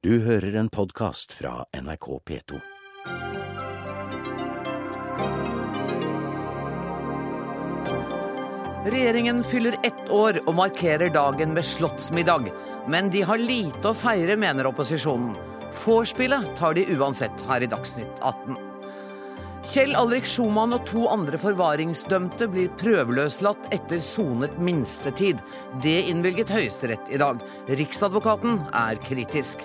Du hører en podkast fra NRK P2. Regjeringen fyller ett år og markerer dagen med slottsmiddag. Men de har lite å feire, mener opposisjonen. Vorspielet tar de uansett her i Dagsnytt 18. Kjell Alrik Schumann og to andre forvaringsdømte blir prøveløslatt etter sonet minstetid. Det innvilget Høyesterett i dag. Riksadvokaten er kritisk.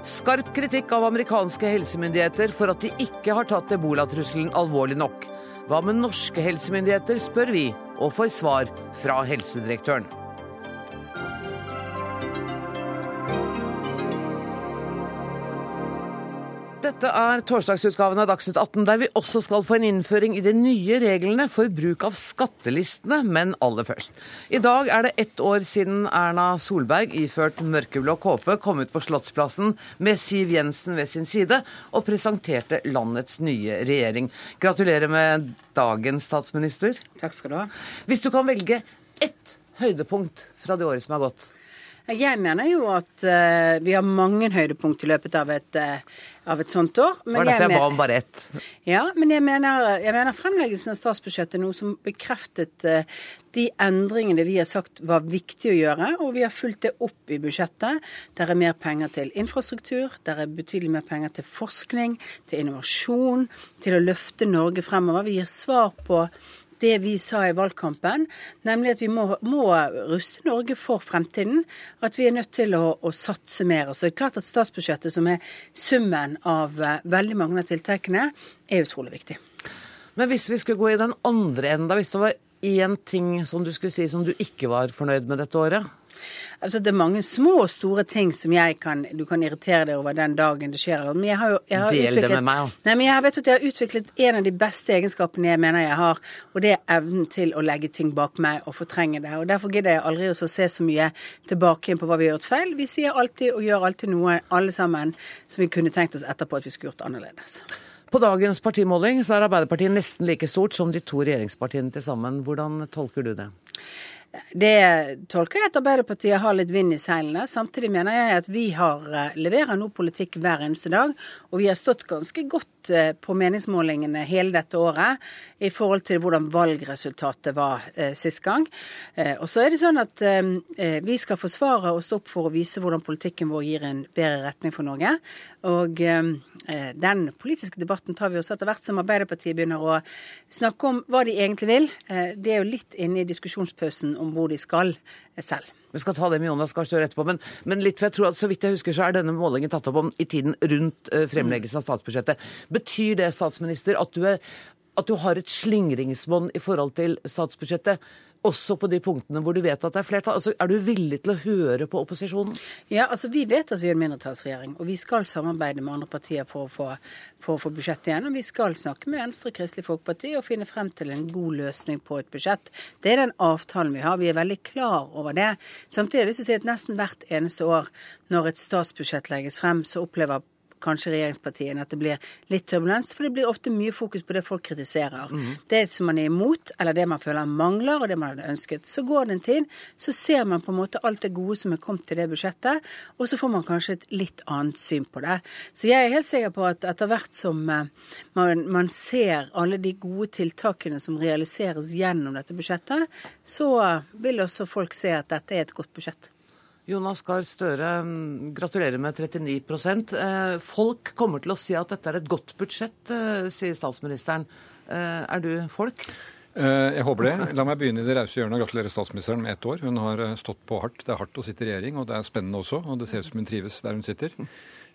Skarp kritikk av amerikanske helsemyndigheter for at de ikke har tatt ebolatrusselen alvorlig nok. Hva med norske helsemyndigheter, spør vi, og får svar fra helsedirektøren. Dette er torsdagsutgaven av Dagsnytt 18, der vi også skal få en innføring i de nye reglene for bruk av skattelistene, men aller først. I dag er det ett år siden Erna Solberg, iført mørkeblå kåpe, kom ut på Slottsplassen med Siv Jensen ved sin side og presenterte landets nye regjering. Gratulerer med dagen, statsminister. Takk skal du ha. Hvis du kan velge ett høydepunkt fra det året som har gått, Jeg mener jo at uh, vi har mange høydepunkt i løpet av et, uh, av et sånt år. det var derfor jeg men- ba om bare ett. Ja, men jeg mener, jeg mener fremleggelsen av statsbudsjettet er noe som bekreftet uh, de endringene vi har sagt var viktig å gjøre, og vi har fulgt det opp i budsjettet. Der er mer penger til infrastruktur, der er betydelig mer penger til forskning, til innovasjon, til å løfte Norge fremover. Vi gir svar på det vi sa i valgkampen, nemlig at vi må, må ruste Norge for fremtiden. At vi er nødt til å, å satse mer. Så det er klart at statsbudsjettet, som er summen av eh, veldig mange av tiltakene, er utrolig viktig. Men hvis vi skulle gå i den andre enden, hvis det var én ting som du skulle si som du ikke var fornøyd med dette året? Altså, det er mange små og store ting som jeg kan, du kan irritere deg over den dagen det skjer. Men jeg har jo, jeg har Del det med meg. Nei, men jeg vet at jeg har utviklet en av de beste egenskapene jeg mener jeg har, og det er evnen til å legge ting bak meg og fortrenge det. Og Derfor gidder jeg aldri å se så mye tilbake igjen på hva vi har gjort feil. Vi sier alltid og gjør alltid noe, alle sammen, som vi kunne tenkt oss etterpå at vi skulle gjort annerledes. På dagens partimåling så er Arbeiderpartiet nesten like stort som de to regjeringspartiene til sammen. Hvordan tolker du det? Det tolker jeg at Arbeiderpartiet har litt vind i seilene. Samtidig mener jeg at vi har, eh, leverer nå politikk hver eneste dag. Og vi har stått ganske godt eh, på meningsmålingene hele dette året i forhold til hvordan valgresultatet var eh, sist gang. Og så er det sånn at vi skal forsvare og stå opp for å vise hvordan politikken vår gir en bedre retning for Norge. Og den politiske debatten tar vi også etter hvert som Arbeiderpartiet begynner å snakke om hva de egentlig vil. Det er jo litt inne i diskusjonspausen om hvor de skal eh, selv. Vi skal ta det med Jonas Gahr Støre etterpå, men, men litt, for jeg tror at så vidt jeg husker, så er denne målingen tatt opp om i tiden rundt eh, fremleggelsen av statsbudsjettet. Betyr det, statsminister, at du, er, at du har et slingringsmonn i forhold til statsbudsjettet? Også på de punktene hvor du vet at det er flertall? Altså, er du villig til å høre på opposisjonen? Ja, altså Vi vet at vi er en mindretallsregjering, og vi skal samarbeide med andre partier for å få, for å få budsjettet igjennom. Vi skal snakke med Venstre og Kristelig Folkeparti og finne frem til en god løsning på et budsjett. Det er den avtalen vi har. Vi er veldig klar over det. Samtidig vil jeg si at nesten hvert eneste år når et statsbudsjett legges frem, så opplever kanskje regjeringspartiene at det blir litt turbulens, for det blir ofte mye fokus på det folk kritiserer. Det som man er imot, eller det man føler mangler, og det man hadde ønsket. Så går det en tid, så ser man på en måte alt det gode som er kommet til det budsjettet, og så får man kanskje et litt annet syn på det. Så jeg er helt sikker på at etter hvert som eh, man, man ser alle de gode tiltakene som realiseres gjennom dette budsjettet, så vil også folk se at dette er et godt budsjett. Jonas Gahr Støre, mm, gratulerer med 39 Eh, Folk kommer til å si at dette er et godt budsjett, eh, sier statsministeren. Eh, Er du folk? Jeg håper det. La meg begynne i det rause hjørnet og gratulere statsministeren med ett år. Hun har stått på hardt. Det er hardt å sitte i regjering, og det er spennende også. Og det ser ut som hun trives der hun sitter.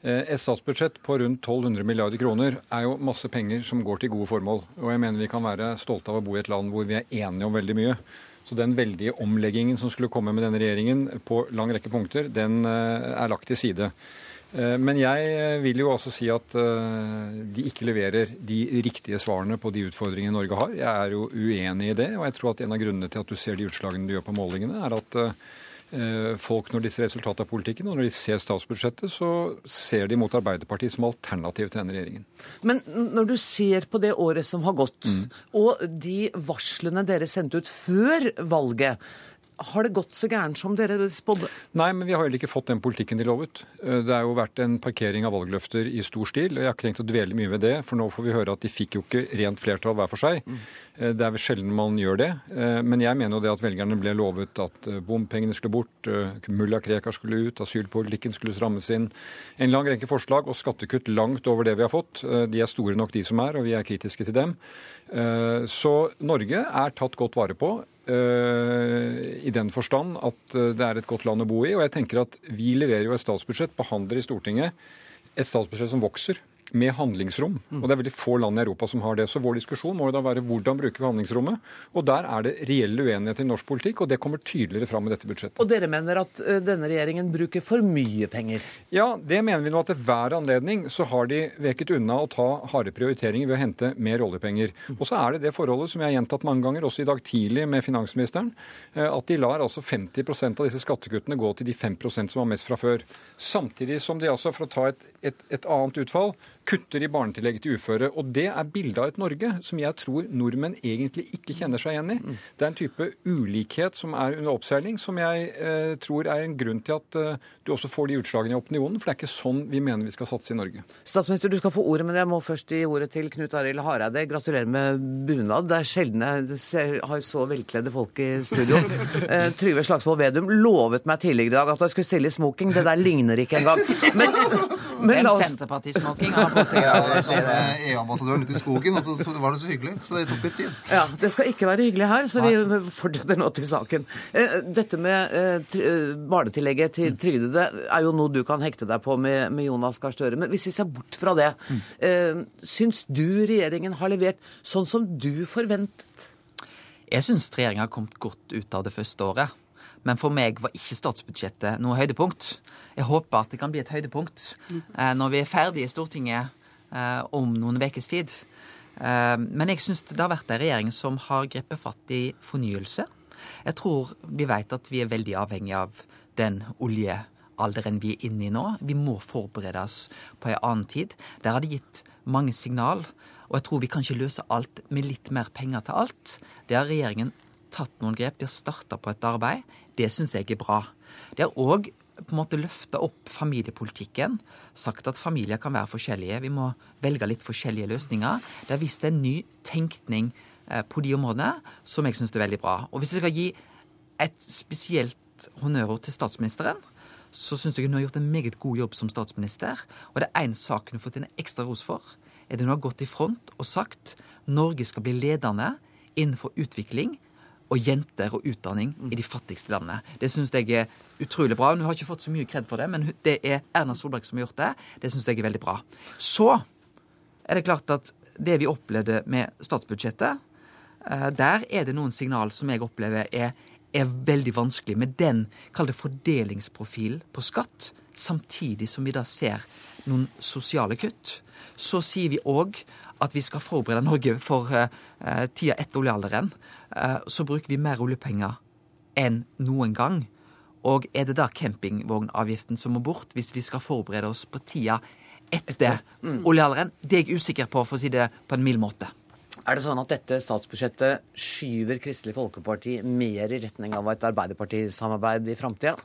Et statsbudsjett på rundt 1200 milliarder kroner er jo masse penger som går til gode formål. Og jeg mener vi kan være stolte av å bo i et land hvor vi er enige om veldig mye. Så den veldige omleggingen som skulle komme med denne regjeringen på lang rekke punkter, den eh, er lagt til side. Eh, Men jeg vil jo også si at eh, de ikke leverer de riktige svarene på de utfordringene Norge har. Jeg er jo uenig i det, og jeg tror at en av grunnene til at du ser de utslagene du gjør på målingene, er at eh, folk, når de ser resultatet av politikken, og når de ser statsbudsjettet, så ser de mot Arbeiderpartiet som alternativ til denne regjeringen. Men når du ser på det året som har gått, og de varslene dere sendte ut før valget, har det gått så gærent som dere spådde? Nei, men vi har heller ikke fått den politikken de lovet. Eh, det har jo vært en parkering av valgløfter i stor stil. og Jeg har ikke tenkt å dvele mye ved det, for nå får vi høre at de fikk jo ikke rent flertall hver for seg. Mm. Det er vel sjelden man gjør det. Eh, men jeg mener jo det at velgerne ble lovet at bompengene skulle bort, mulla Krekar skulle ut, asylpolitikken skulle strammes inn. En lang rekke forslag og skattekutt langt over det vi har fått. De er store nok, de som er, og vi er kritiske til dem. Så Norge er tatt godt vare på. Eh, i den forstand at eh, det er et godt land å bo i. Og jeg tenker at vi leverer jo et statsbudsjett, behandler i Stortinget et statsbudsjett som vokser med handlingsrom. Og Det er veldig få land i Europa som har det. Så vår diskusjon må jo da være hvordan bruker vi handlingsrommet. Og Der er det reell uenighet i norsk politikk, og det kommer tydeligere fram i dette budsjettet. Og dere mener at uh, denne regjeringen bruker for mye penger? Ja, det mener vi nå at til hver anledning så har de veket unna å ta harde prioriteringer ved å hente mer oljepenger. Og så er det det forholdet som jeg har gjentatt mange ganger, også i dag tidlig med finansministeren, uh, at de lar altså 50% av disse skattekuttene gå til de 5% som har mest fra før. Samtidig som de altså, for å ta et, et, et annet utfall, kutter i barnetillegget til uføre. Og det er bildet av et Norge som jeg tror nordmenn egentlig ikke kjenner seg igjen i. Det er en type ulikhet som er under oppseiling, som jeg eh, tror er en grunn til at eh, du også får de utslagene i opinionen. For det er ikke sånn vi mener vi skal satse i Norge. Statsminister, du skal få ordet, men jeg må først gi ordet til Knut Arild Hareide. Gratulerer med bunad. Det er sjelden jeg har så velkledde folk i studio. Eh, Trygve Slagsvold Vedum lovet meg tidligere i dag at jeg skulle stille i smoking. Det der ligner ikke engang. Men men la oss... Senterpartismoking har på seg. Ja, EU-ambassadøren ute i skogen, og så var det så hyggelig. Så det tok litt tid. Ja, Det skal ikke være hyggelig her, så vi fortsetter nå til saken. Eh, dette med eh, eh, barnetillegget til trygdede er jo noe du kan hekte deg på med, med Jonas Gahr Støre. Men hvis vi ser bort fra det, mm. syns du regjeringen har levert sånn som du forventet? Jeg syns regjeringa har kommet godt ut av det første året. Men for meg var ikke statsbudsjettet noe høydepunkt. Jeg håper at det kan bli et høydepunkt eh, når vi er ferdige i Stortinget eh, om noen ukes tid. Eh, men jeg syns det har vært en regjering som har grepet fatt i fornyelse. Jeg tror vi vet at vi er veldig avhengig av den oljealderen vi er inne i nå. Vi må forberede oss på en annen tid. Der har det gitt mange signal. Og jeg tror vi kan ikke løse alt med litt mer penger til alt. Det har regjeringen tatt noen grep. De har starta på et arbeid. Det syns jeg er bra. Det har òg på en måte løfta opp familiepolitikken. Sagt at familier kan være forskjellige. Vi må velge litt forskjellige løsninger. Det har vist en ny tenkning eh, på de områdene som jeg syns er veldig bra. Og hvis jeg skal gi et spesielt honnørord til statsministeren, så syns jeg hun har gjort en meget god jobb som statsminister. Og det er én sak hun har fått en ekstra ros for. Er det hun har gått i front og sagt Norge skal bli ledende innenfor utvikling og jenter og utdanning i de fattigste landene. Det syns jeg er utrolig bra. Hun har ikke fått så mye kred for det, men det er Erna Solberg som har gjort det. Det syns jeg er veldig bra. Så er det klart at det vi opplevde med statsbudsjettet, eh, der er det noen signal som jeg opplever er, er veldig vanskelig med den, kall det fordelingsprofilen på skatt, samtidig som vi da ser noen sosiale kutt. Så sier vi òg at vi skal forberede Norge for uh, tida etter oljealderen. Eh, så bruker vi mer oljepenger enn noen gang. Og er det da campingvognavgiften som må bort, hvis vi skal forberede oss på tida etter mm. oljealderen? Det er jeg usikker på, for å si det på en mild måte. Er det sånn at dette statsbudsjettet skyver Kristelig Folkeparti mer i retning av et Arbeiderpartisamarbeid i framtida?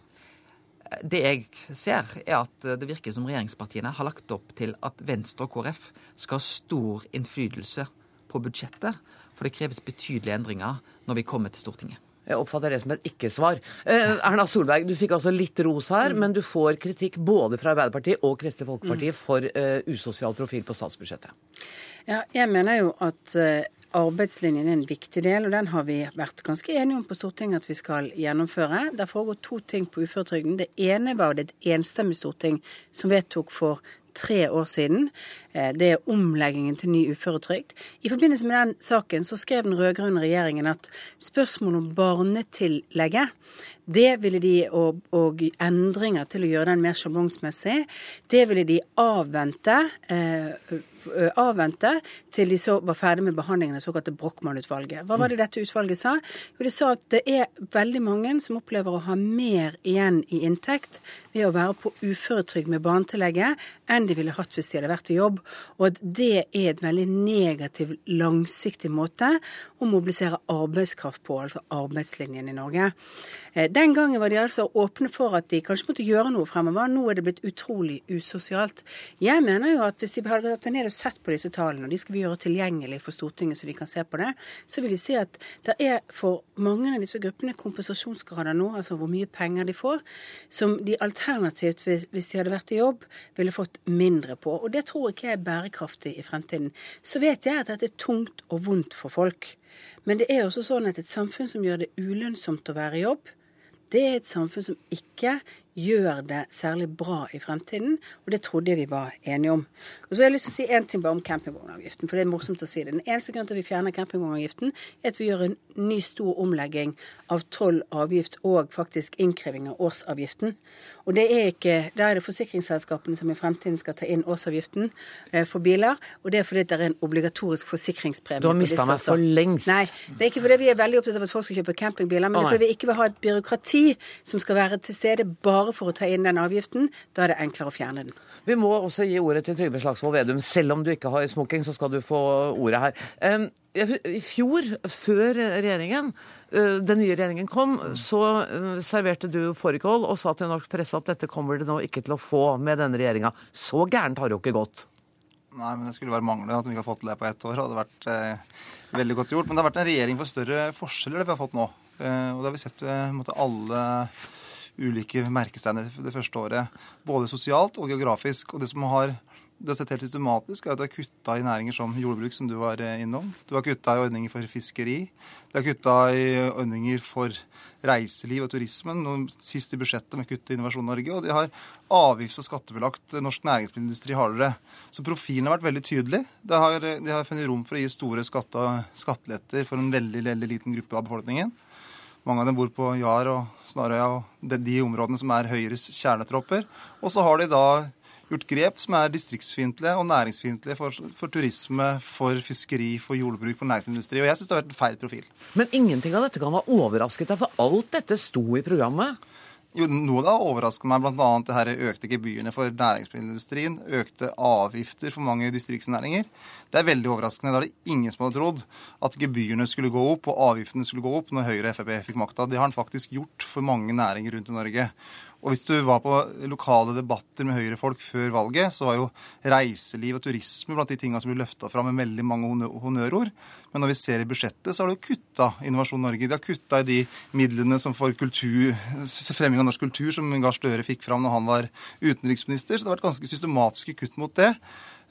Det jeg ser, er at det virker som regjeringspartiene har lagt opp til at Venstre og KrF skal ha stor innflytelse på budsjettet. For det kreves betydelige endringer når vi kommer til Stortinget. Jeg oppfatter det som et ikke-svar. Eh, Erna Solberg, du fikk altså litt ros her, mm. men du får kritikk både fra Arbeiderpartiet og Kristelig Folkeparti mm. for eh, usosial profil på statsbudsjettet. Ja, jeg mener jo at uh, arbeidslinjen er en viktig del, og den har vi vært ganske enige om på Stortinget at vi skal gjennomføre. Det foregår to ting på uføretrygden. Det ene var det et enstemmig storting som vedtok for tre år siden. Eh, det er omleggingen til ny uføretrygd. I forbindelse med den saken så skrev den rød-grønne regjeringen at spørsmålet om barnetillegget det ville de, og, og, endringer til å gjøre den mer sjablongsmessig, det ville de avvente eh, avvente til de så var ferdig med behandlingen av det såkalte Brochmann-utvalget. Hva var det dette utvalget sa? Jo, det sa at det er veldig mange som opplever å ha mer igjen i inntekt ved å være på uføretrygd med barnetillegget enn de ville hatt hvis de hadde vært i jobb, og at det er et veldig negativ, langsiktig måte å mobilisere arbeidskraft på, altså arbeidslinjen i Norge. Eh, Den gangen var de altså åpne for at de kanskje måtte gjøre noe fremover. Nå er det blitt utrolig usosialt. Jeg mener jo at hvis de hadde gått ned og sett på disse tallene, og de skal vi gjøre tilgjengelig for Stortinget så de kan se på det, så vil de se at det er for mange av disse gruppene kompensasjonsgrader nå, altså hvor mye penger de får, som de alternativt, hvis de hadde vært i jobb, ville fått mindre på. Og det tror ikke jeg er bærekraftig i fremtiden. Så vet jeg at dette er tungt og vondt for folk. Men det er også sånn at et samfunn som gjør det ulønnsomt å være i jobb, det er et samfunn som ikke gjør det særlig bra i fremtiden, og det trodde jeg vi var enige om. Og så har jeg lyst til å si én ting bare om campingvognavgiften, for det er morsomt å si det. Den eneste grunnen til at vi fjerner campingvognavgiften, er at vi gjør en ny stor omlegging av toll, avgift og faktisk innkreving av årsavgiften. Og det er ikke, Da er det forsikringsselskapene som i fremtiden skal ta inn årsavgiften eh, for biler, og det er fordi det er en obligatorisk forsikringspremie. Du har mista meg for lengst. Nei, det er ikke fordi vi er veldig opptatt av at folk skal kjøpe campingbiler, men det er fordi vi ikke vil ha et byråkrati som skal være til stede bare for å ta inn den avgiften. Da er det enklere å fjerne den. Vi må også gi ordet til Trygve Slagsvold Vedum. Selv om du ikke har smoking, så skal du få ordet her. I fjor, før regjeringen, eh, den nye regjeringen kom, så eh, serverte du fårikål og sa til norsk presse at dette kommer det nå ikke til å få med denne regjeringa. Så gærent har det jo ikke gått. Nei, men det skulle bare mangle at vi ikke har fått til det på ett år. Det hadde vært eh, veldig godt gjort. Men det har vært en regjering for større forskjeller, det vi har fått nå. Eh, og det har vi sett ved måtte, alle ulike merkesteiner det første året. Både sosialt og geografisk. Og det som har du har sett helt systematisk, er at du har kutta i næringer som jordbruk, som du var eh, innom. Du har kutta i ordninger for fiskeri. Du har kutta i ordninger for reiseliv og turismen. Sist i budsjettet med kutt i Innovasjon Norge. Og de har avgifts- og skattebelagt norsk næringsmiddelindustri hardere. Så profilen har vært veldig tydelig. De har, de har funnet rom for å gi store skatte, skatteletter for en veldig, veldig liten gruppe av befolkningen. Mange av dem bor på Jar og Snarøya og de, de områdene som er Høyres kjernetropper. Og så har de da gjort grep som er distriktsfiendtlige og næringsfiendtlige for, for turisme, for fiskeri, for jordbruk, for næringsindustri. Og jeg syns det har vært en feil profil. Men ingenting av dette kan ha overrasket deg, for alt dette sto i programmet. Jo, Noe av det har overrasket meg, bl.a. det her økte gebyrene for næringsmiddelindustrien. Økte avgifter for mange distriktsnæringer. Det er veldig overraskende. Da er det ingen som hadde trodd at gebyrene skulle gå opp og avgiftene skulle gå opp når Høyre og Frp fikk makta. Det har han faktisk gjort for mange næringer rundt i Norge. Og hvis du var på lokale debatter med Høyre-folk før valget, så var jo reiseliv og turisme blant de tinga som ble løfta fram med veldig mange honnørord. Men når vi ser i budsjettet, så har de kutta Innovasjon Norge. De har kutta i de midlene som for kultur, fremming av norsk kultur, som Gahr Støre fikk fram når han var utenriksminister. Så det har vært ganske systematiske kutt mot det.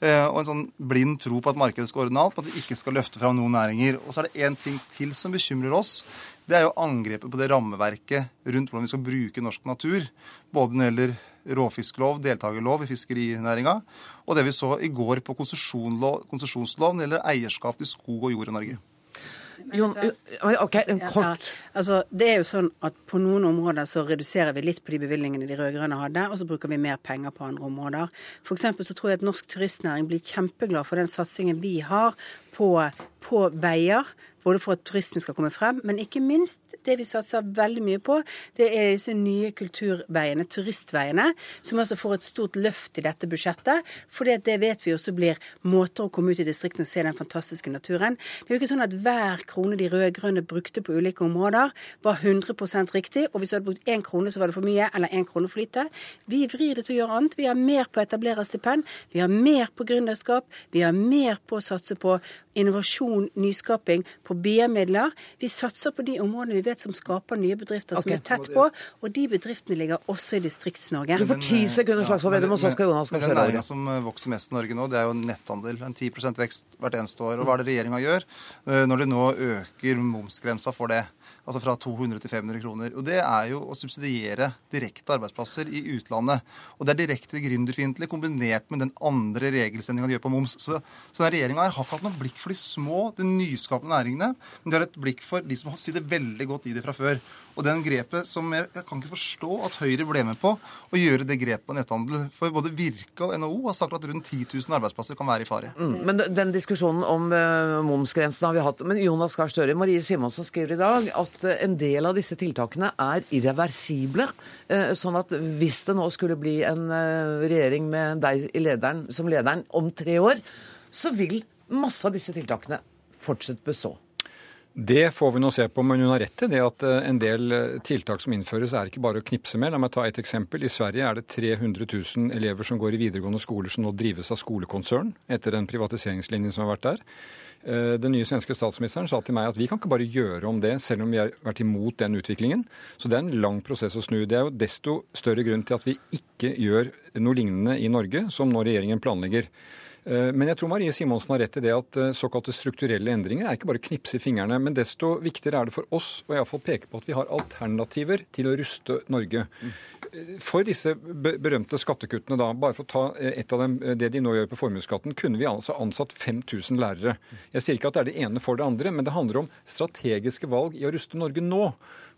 Eh, Og en sånn blind tro på at markedet skal ordne alt, på at vi ikke skal løfte fram noen næringer. Og så er det én ting til som bekymrer oss. Det er jo angrepet på det rammeverket rundt hvordan vi skal bruke norsk natur. Både når det gjelder råfisklov, deltakerlov i fiskerinæringa, og det vi så i går på konsesjonslov konsesjonslov når det gjelder eierskap til skog og jord i Norge. Jon, OK, en kort. Ja, altså, det er jo sånn at På noen områder så reduserer vi litt på de bevilgningene de rød-grønne hadde, og så bruker vi mer penger på andre områder. For eksempel så tror jeg at norsk turistnæring blir kjempeglad for den satsingen vi har på, på veier. Både for at turistene skal komme frem, men ikke minst det vi satser veldig mye på, det er disse nye kulturveiene, turistveiene, som altså får et stort løft i dette budsjettet. For det vet vi også blir måter å komme ut i distriktene og se den fantastiske naturen. Det er jo ikke sånn at hver krone de rød-grønne brukte på ulike områder, var 100% riktig, og hvis du hadde brukt én krone, så var det for mye, eller én krone for lite. Vi vrir det til å gjøre annet. Vi har mer på etablererstipend, vi har mer på gründerskap, vi har mer på å satse på innovasjon, nyskaping, på BIA-midler. Vi satser på de områdene vi vet som skaper nye bedrifter, som er tett på, og de bedriftene ligger også i Distrikts-Norge. Du får ti sekunder, Slagsvold Vedum, og så skal Jonas skal Men den kjøre næringa som eh, vokser mest i Norge nå, det er jo netthandel. En 10 vekst hvert eneste år. Og hva er det regjeringa gjør eh, når de nå øker momsgrensa for det? Altså fra 200 til 500 kroner. Og det er jo å subsidiere direkte arbeidsplasser i utlandet. Og det er direkte gründerfiendtlig kombinert med den andre regelsendinga de gjør på moms. Så, så denne regjeringa har ikke hatt noe blikk for de små, de nyskapende næringene, men de har et blikk for de som sitter veldig godt i det fra før. Og den grepet som jeg, jeg kan ikke forstå at Høyre ble med på å gjøre det grepet på netthandel. For både Virke og NHO har sagt at rundt 10 000 arbeidsplasser kan være i fare. Mm, men den diskusjonen om uh, momsgrensen har vi hatt. Men Jonas Gahr Støre, Marie Simonsen skriver i dag at uh, en del av disse tiltakene er irreversible. Uh, sånn at hvis det nå skulle bli en regjering med deg lederen, som lederen om tre år, så vil masse av disse tiltakene fortsatt bestå. Det får vi nå se på, men hun har rett i det at eh, en del eh, tiltak som innføres, er ikke bare å knipse med. La meg ta et eksempel. I Sverige er det 300 000 elever som går i videregående skoler som nå drives av skolekonsern, etter den privatiseringslinjen som har vært der. Eh, den nye svenske statsministeren sa til meg at vi kan ikke bare gjøre om det, selv om vi har vært imot den utviklingen. Så det er en lang prosess å snu. Det er jo desto større grunn til at vi ikke gjør noe lignende i Norge, som nå regjeringen planlegger. Eh, men jeg tror Marie Simonsen har rett i det at eh, såkalte strukturelle endringer er ikke bare å knipse i fingrene, men desto viktigere er det for oss å iallfall peke på at vi har alternativer til å ruste Norge. Eh, for disse berømte skattekuttene, da, bare for å ta et av dem, det de nå gjør på formuesskatten, kunne vi altså ansatt 5000 lærere. Jeg sier ikke at det er det ene for det andre, men det handler om strategiske valg i å ruste Norge nå.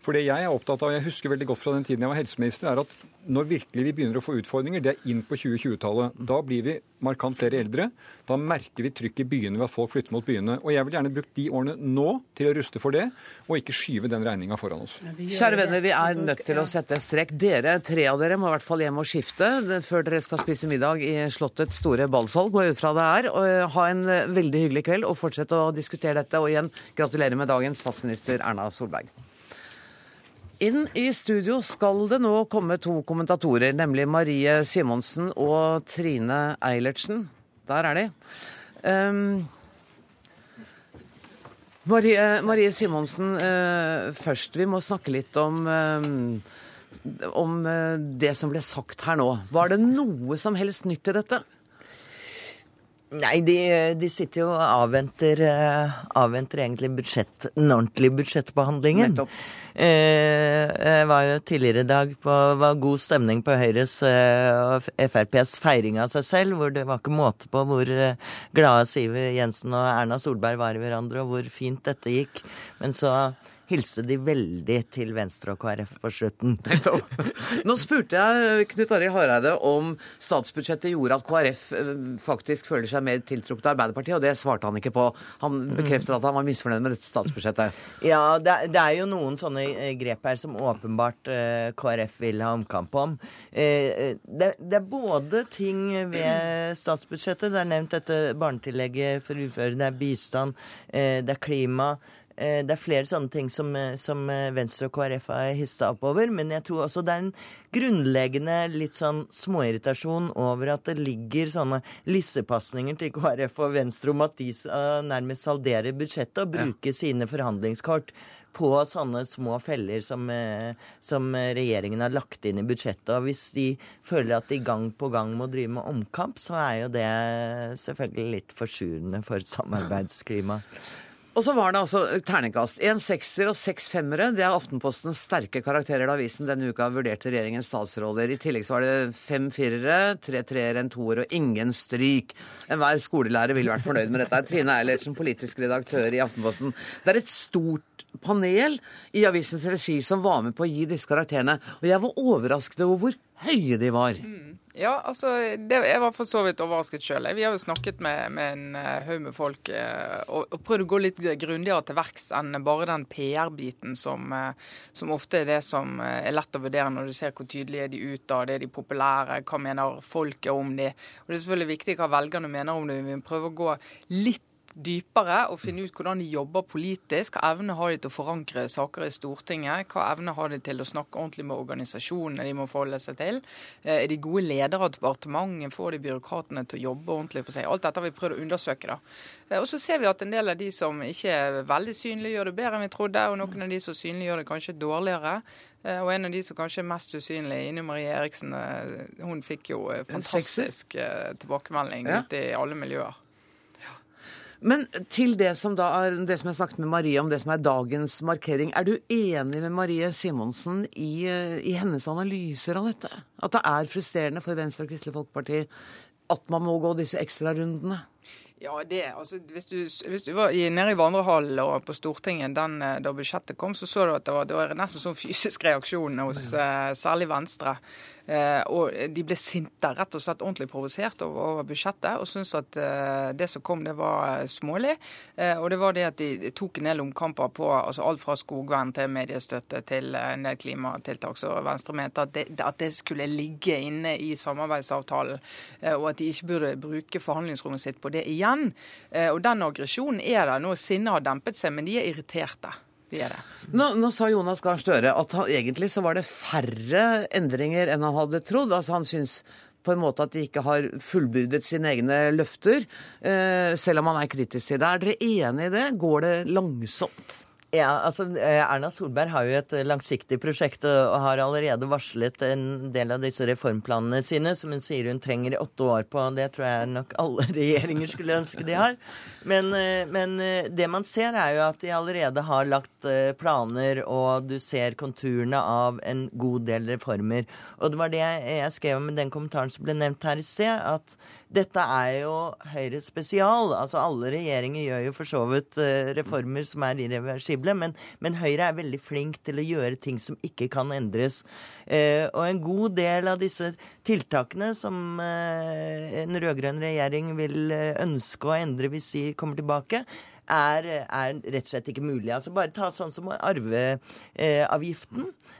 For det jeg er opptatt av, jeg husker veldig godt fra den tiden jeg var helseminister, er at når virkelig vi begynner å få utfordringer, det er inn på 2020-tallet. Da blir vi markant flere eldre. Da merker vi trykk i byene ved at folk flytter mot byene. Og jeg vil gjerne bruke de årene nå til å ruste for det, og ikke skyve den regninga foran oss. Kjære venner, vi er nødt til å sette strek. Dere, tre av dere, må i hvert fall hjem og skifte før dere skal spise middag i Slottets store ballsal. Gå ut fra det er. Og ha en veldig hyggelig kveld og fortsett å diskutere dette. Og igjen, gratulerer med dagen, statsminister Erna Solberg. Inn i studio skal det nå komme to kommentatorer, nemlig Marie Simonsen og Trine Eilertsen. Der er de. Um, Marie, Marie, Simonsen, uh, først. Vi må snakke litt om, um, om uh, det som ble sagt her nå. Var det noe som helst nytt i dette? Nei, de, de, sitter jo og avventer, avventer egentlig budsjett, den ordentlige budsjettbehandlingen. Nettopp. Eh, jeg var jo tidligere i dag på var god stemning på Høyres og eh, FrPs feiring av seg selv, hvor det var ikke måte på hvor eh, glade Siv Jensen og Erna Solberg var i hverandre, og hvor fint dette gikk. Men så hilse de veldig til Venstre og KrF på slutten. Nå spurte jeg Knut Arild Hareide om statsbudsjettet gjorde at KrF eh, faktisk føler seg mer tiltrukket av Arbeiderpartiet, og det svarte han ikke på. Han bekrefter at han var misfornøyd med dette statsbudsjettet. Ja, det, er jo noen sånne eh, grep her som åpenbart uh, KrF vil ha omkamp om. Det, er både ting ved statsbudsjettet, det er nevnt dette barnetillegget for uføre, det er bistand, det er klima. Eh, det er flere sånne ting som, eh, som eh, Venstre og KrF har hissa oppover. Men jeg tror også det er en grunnleggende litt sånn småirritasjon over at det ligger sånne lissepasninger til KrF og Venstre om at de nærmest salderer budsjettet og bruker ja. sine forhandlingskort på sånne små feller som, som, regjeringen har lagt inn i budsjettet. Og hvis de føler at de gang på gang må drive med omkamp, så er jo det selvfølgelig litt forsurende for samarbeidsklimaet. Og så var det altså terningkast. En sekser og seks femmere. Det er Aftenpostens sterke karakterer da avisen denne uka vurderte regjeringens statsråder. I tillegg så var det fem firere, tre treere, en toer og ingen stryk. Enhver skolelærer ville vært fornøyd med dette. Trine Eilertsen, politisk redaktør i Aftenposten. Det er et stort panel i avisens regi som var med på å gi disse karakterene. Og jeg var overrasket over hvor høye de var. Mm. Ja, altså, det, jeg var for så vidt overrasket sjøl. Vi har jo snakket med, med en uh, haug med folk uh, og, og, prøvd å gå litt grundigere til verks enn bare den PR-biten som, uh, som, ofte er det som er lett å vurdere når du ser hvor tydelige er de utad, er de populære, hva mener folket om de. Og Det er selvfølgelig viktig hva velgerne mener om det. Vi prøver å gå litt dypere og finne ut hvordan de jobber politisk. Hva evne har de til å forankre saker i Stortinget? Hva evne har de til å snakke ordentlig med organisasjonene de må forholde seg til? Eh, er de gode ledere av departementet? Får de byråkratene til å jobbe ordentlig for seg? Alt dette har vi prøvd å undersøke. da. Eh, og så ser vi at en del av de som ikke er veldig synlige, gjør det bedre enn vi trodde. Og noen av de som synlige, gjør det kanskje dårligere. Eh, og en av de som kanskje er mest usynlig, Ine Marie Eriksen, hun fikk jo fantastisk tilbakemelding ja. ute i alle miljøer. Men til det som, da er, det som jeg snakket med Marie om, det som er dagens markering. Er du enig med Marie Simonsen i, eh, i hennes analyser av dette? At det er frustrerende for Venstre og Kristelig Folkeparti at man må gå disse ekstrarundene? Ja, det, altså, hvis, du, hvis du var i, nede i vandrehallen og på Stortinget den, eh, da budsjettet kom, så så du at det var, det var nesten sånn fysisk reaksjon hos uh, særlig Venstre. Uh, og de ble sinte, rett og slett ordentlig provosert over, over, budsjettet, og syntes at uh, det som kom, det var smålig. og det var det at de tok en del omkamper på altså alt fra skogvern til mediestøtte til en del klimatiltak. Så Venstre mente at det, at det skulle ligge inne i samarbeidsavtalen, og at de ikke burde bruke forhandlingsrommet sitt på det igjen igjen. Eh, og den aggresjonen er der nå. Sinnet har dempet seg, men de er irriterte. Er nå, nå, sa Jonas Gahr Støre at han, egentlig så var det færre endringer enn han hadde trodd. Altså Han syns på en måte at de ikke har fullbyrdet sine egne løfter, eh, selv om han er kritisk til det. Er dere enig i det? Går det langsomt? Ja, altså eh, Erna Solberg har jo et langsiktig prosjekt og har allerede varslet en del av disse reformplanene sine, som hun sier hun trenger åtte år på. Det tror jeg nok alle regjeringer skulle ønske de har. Men, eh, men eh, det man ser, er jo at de allerede har lagt planer, og du ser konturene av en god del reformer. Og det var det jeg skrev med den kommentaren som ble nevnt her i sted, at dette er jo Høyre spesial. Altså Alle regjeringer gjør jo for så vidt uh, reformer som er irreversible, men, men, Høyre er veldig flink til å gjøre ting som ikke kan endres. Eh, og en god del av disse tiltakene som eh, en rød-grønn regjering vil ønske å endre hvis de kommer tilbake, er, er, rett og slett ikke mulig. Altså Bare ta sånn som arveavgiften. Eh,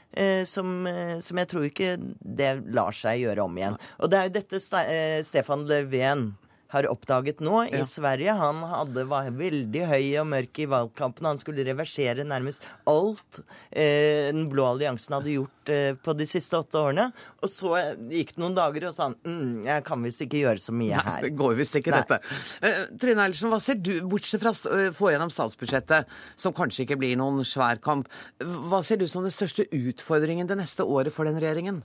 som, eh, som, jeg tror ikke det lar seg gjøre om igjen. Og det er jo dette eh, Stefan Löfven har oppdaget nå i Sverige. Han hadde, var veldig høy og mørk i valgkampen. Han skulle reversere nærmest alt eh, den blå alliansen hadde gjort eh, på de siste åtte årene. Og så gikk det noen dager, og sa han mm, jeg kan visst ikke gjøre så mye her. Det går visst ikke, Nei. dette. Eh, Trine Eilertsen, hva ser du, bortsett fra å få gjennom statsbudsjettet, som kanskje ikke blir noen svær kamp, hva ser du som den største utfordringen det neste året for den regjeringen?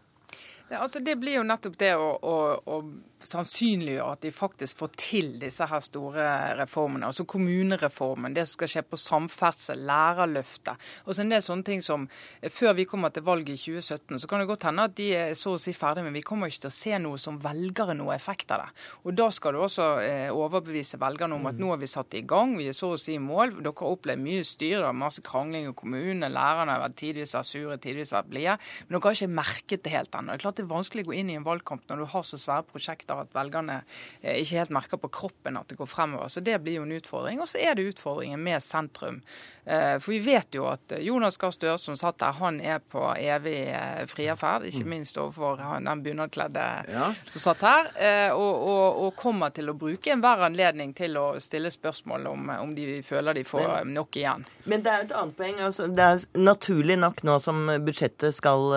Ja, altså det blir jo nettopp det å, å, å sannsynliggjøre at de faktisk får til disse her store reformene. Altså kommunereformen, det som skal skje på samferdsel, lærerløftet. Og så en del sånne ting som Før vi kommer til valget i 2017, så kan det godt hende at de er så å si ferdige, men vi kommer ikke til å se noe som velgere noe effekt av det. Og da skal du også eh, overbevise velgerne om at nå har vi satt i gang, vi er så å si i mål. Dere har opplevd mye styr, det masse krangling i kommunene, lærerne har tidvis vært sure, tidvis vært blide. Men dere har ikke merket det helt ennå. Det er det er vanskelig å gå inn i en valgkamp når du har så svære prosjekter at velgerne eh, ikke helt merker på kroppen at det går fremover. Så det blir jo en utfordring. Og så er det utfordringen med sentrum. Eh, for vi vet jo at eh, Jonas Gahr Støre som satt der, han er på evig frierferd. Ikke mm. minst overfor den bunadkledde ja. som satt her. Og, og, og, kommer til å bruke enhver anledning til å stille spørsmål om, om de føler de får men, nok igjen. Men det er et annet poeng. Altså, det er naturlig nok nå som budsjettet skal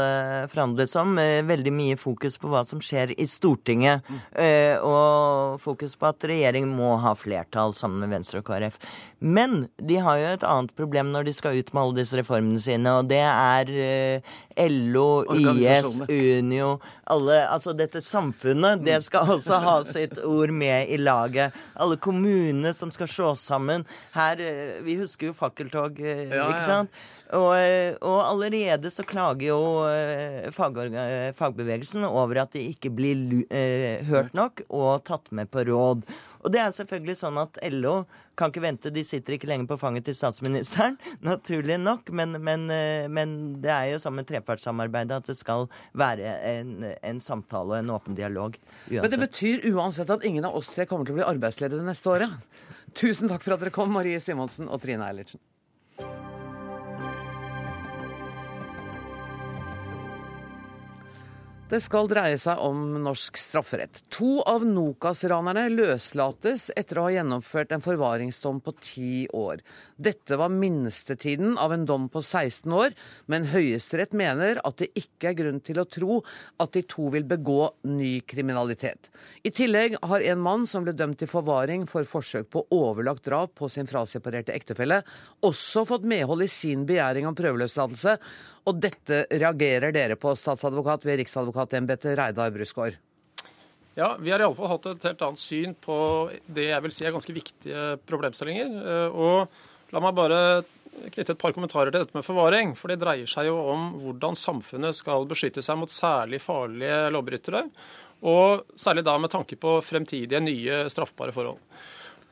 forhandles om, veldig mye fokus på hva som skjer i Stortinget. Eh, og fokus på at regjeringen må ha flertall sammen med Venstre og KrF. Men de har jo et annet problem når de skal ut med alle disse reformene sine, og det er eh, LO, IS, Unio alle, Altså dette samfunnet, det skal også ha sitt ord med i laget. Alle kommunene som skal slås sammen. Her eh, Vi husker jo fakkeltog, ikke sant? Og, og, allerede så klager jo fag, fagbevegelsen over at de ikke blir uh, hørt nok og tatt med på råd. Og det er selvfølgelig sånn at LO kan ikke vente, de sitter ikke lenger på fanget til statsministeren, naturlig nok. Men, men, eh, men det er jo sånn med trepartssamarbeidet at det skal være en, en samtale og en åpen dialog. Uansett. Men det betyr uansett at ingen av oss tre kommer til å bli arbeidsledige neste året. Tusen takk for at dere kom, Marie Simonsen og Trine Eilertsen. Det skal dreie seg om norsk strafferett. To av Nokas-ranerne løslates etter å ha gjennomført en forvaringsdom på ti år. Dette var minstetiden av en dom på 16 år, men Høyesterett mener at det ikke er grunn til å tro at de to vil begå ny kriminalitet. I tillegg har en mann som ble dømt til forvaring for forsøk på overlagt drap på sin fraseparerte ektefelle, også fått medhold i sin begjæring om prøveløslatelse, og dette reagerer dere på, statsadvokat ved Riksadvokatembetet Reidar Brusgaard. Ja, Vi har iallfall hatt et helt annet syn på det jeg vil si er ganske viktige problemstillinger. Eh, og la meg bare knytte et par kommentarer til dette med forvaring. For det dreier seg jo om hvordan samfunnet skal beskytte seg mot særlig farlige lovbrytere. Og særlig da med tanke på fremtidige nye straffbare forhold.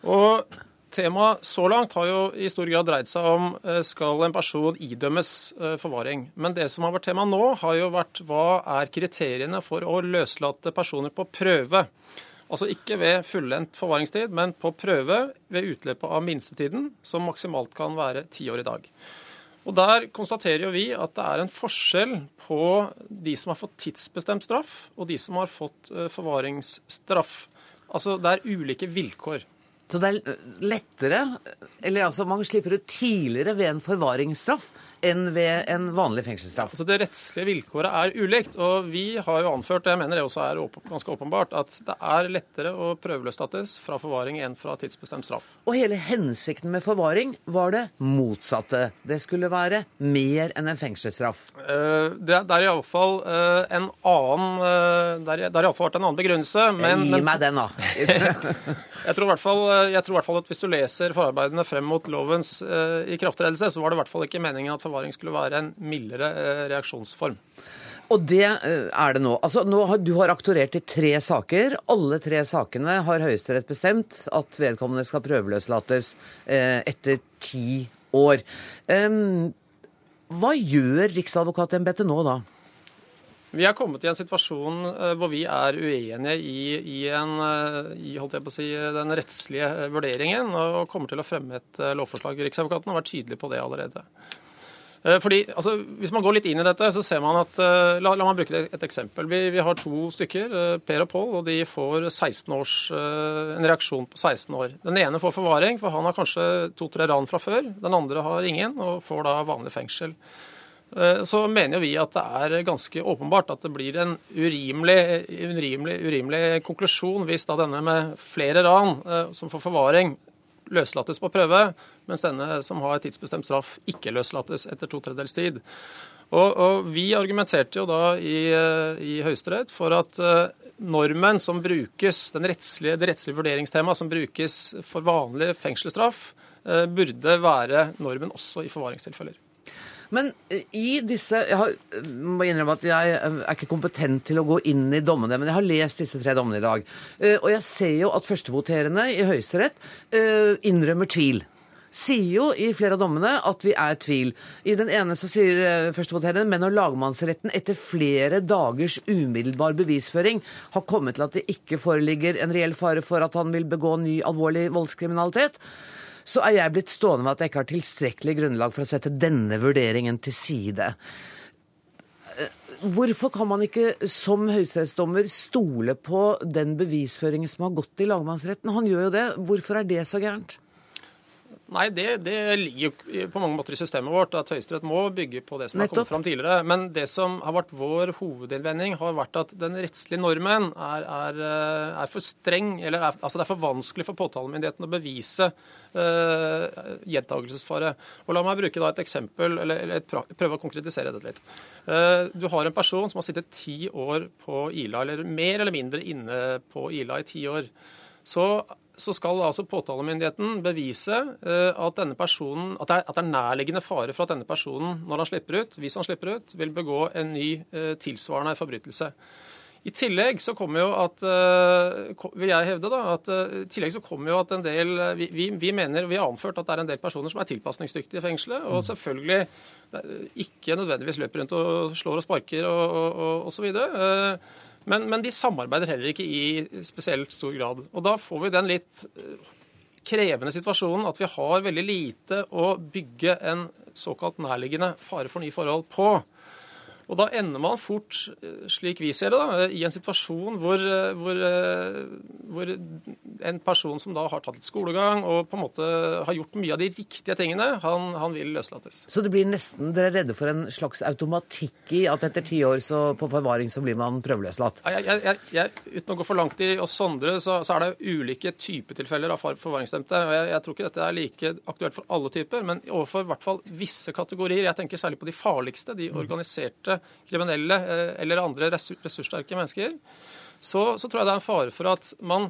Og Temaet så langt har jo i stor grad dreid seg om eh, skal en person idømmes eh, forvaring. Men det som har vært tema nå, har jo vært hva er kriteriene for å løslate personer på prøve. Altså ikke ved fullendt forvaringstid, men på prøve ved utløpet av minstetiden, som maksimalt kan være ti år i dag. Og Der konstaterer jo vi at det er en forskjell på de som har fått tidsbestemt straff, og de som har fått eh, forvaringsstraff. Altså det er ulike vilkår. Så det er lettere Eller altså, man slipper ut tidligere ved en forvaringsstraff enn ved en vanlig fengselsstraff. Altså Det rettslige vilkåret er ulikt. og Vi har jo anført, og jeg mener det også er ganske åpenbart, at det er lettere å prøveløslates fra forvaring enn fra tidsbestemt straff. Og hele hensikten med forvaring var det motsatte. Det skulle være mer enn en fengselsstraff. Uh, det, det er iallfall uh, en annen uh, Det har iallfall vært en annen begrunnelse. Men, Gi meg den, da. jeg, tror fall, jeg tror i hvert fall at hvis du leser forarbeidene frem mot lovens uh, ikrafttredelse, så var det i hvert fall ikke meningen at forvaring skulle være en mildere eh, reaksjonsform. Og det eh, er det nå. Altså, nå har, du har aktorert i tre saker. Alle tre sakene har Høyesterett bestemt at vedkommende skal prøveløslates eh, etter ti år. Um, hva gjør Riksadvokatembetet nå, da? Vi er kommet i en situasjon uh, hvor vi er uenige i, i, en, i si, den rettslige vurderingen, og kommer til å fremme et lovforslag. Riksadvokaten har vært tydelig på det allerede. Eh, fordi, altså, Hvis man går litt inn i dette, så ser man at uh, la, la, meg bruke et eksempel. Vi, vi har to stykker, uh, Per og Pål, og de får 16 års, en reaksjon på 16 år. Den ene får forvaring, for han har kanskje to-tre ran fra før. Den andre har ingen, og får da vanlig fengsel. Så mener vi at det er ganske åpenbart at det blir en urimelig, urimelig, urimelig konklusjon hvis da denne med flere ran som får forvaring, løslates på prøve, mens denne som har tidsbestemt straff, ikke løslates etter to tredjedels tid. Og, og, Vi argumenterte jo da i, i Høyesterett for at uh, normen som brukes, rettslige, det rettslige vurderingstemaet som brukes for vanlig fengselsstraff, uh, burde være normen også i forvaringstilfeller. Men eh, i disse Jeg har, må innrømme at jeg er ikke kompetent til å gå inn i dommene, men jeg har lest disse tre dommene i dag. Eh, og jeg ser jo at førstevoterende i Høyesterett eh, innrømmer tvil sier jo i flere av dommene at vi er tvil. I den ene så sier førstevoterende men når lagmannsretten etter flere dagers umiddelbar bevisføring har kommet til at det ikke foreligger en reell fare for at han vil begå ny alvorlig voldskriminalitet, så er jeg blitt stående med at jeg ikke har tilstrekkelig grunnlag for å sette denne vurderingen til side. Eh, hvorfor kan man ikke som høyesterettsdommer stole på den bevisføringen som har gått i lagmannsretten? Han gjør jo det. Hvorfor er det så gærent? Nei, det, det, ligger jo på mange måter i systemet vårt, at Høyesterett må bygge på det som Nettopp. har kommet fram tidligere. Men det som har vært vår hovedinnvending, har vært at den rettslige normen er, er, eh, er for streng. eller er, altså Det er for vanskelig for påtalemyndigheten å bevise uh, gjentagelsesfare. Og La meg bruke da et eksempel, eller, eller et, prøve å konkretisere dette litt. Uh, du har en person som har sittet ti år på Ila, eller mer eller mindre inne på Ila i ti år. Så så skal altså påtalemyndigheten bevise eh, at, denne personen, at, det er, at det er nærliggende fare for at denne personen, når han slipper ut, hvis han slipper ut, vil begå en ny eh, tilsvarende forbrytelse. I tillegg så kommer jo at eh, vil jeg hevde da, at i tillegg så kommer jo at en del vi, vi, mener, vi har anført at det er en del personer som er tilpasningsdyktige i fengselet, og selvfølgelig ikke nødvendigvis løper rundt og slår og sparker og, og, og, og så videre. Men, men, de samarbeider heller ikke i spesielt stor grad. Og da får vi den litt eh, krevende situasjonen at vi har veldig lite å bygge en såkalt nærliggende fare for nye forhold på. Og da ender man fort, eh, slik vi ser det, da, i en situasjon hvor, eh, hvor, eh, hvor, en person som da har tatt litt skolegang og på en måte har gjort mye av de riktige tingene, han, han vil løslates. Så det blir nesten, dere er redde for en slags automatikk i at etter ti år så, på forvaring så blir man prøveløslatt? Jeg, jeg, jeg, uten å gå for langt i å sondre, så, så, er det ulike typetilfeller av forvaringsstemte. Jeg, jeg tror ikke dette er like aktuelt for alle typer, men overfor i hvert fall visse kategorier. Jeg tenker særlig på de farligste, de organiserte kriminelle eh, eller andre ressurssterke mennesker, så, så, tror jeg det er en fare for at man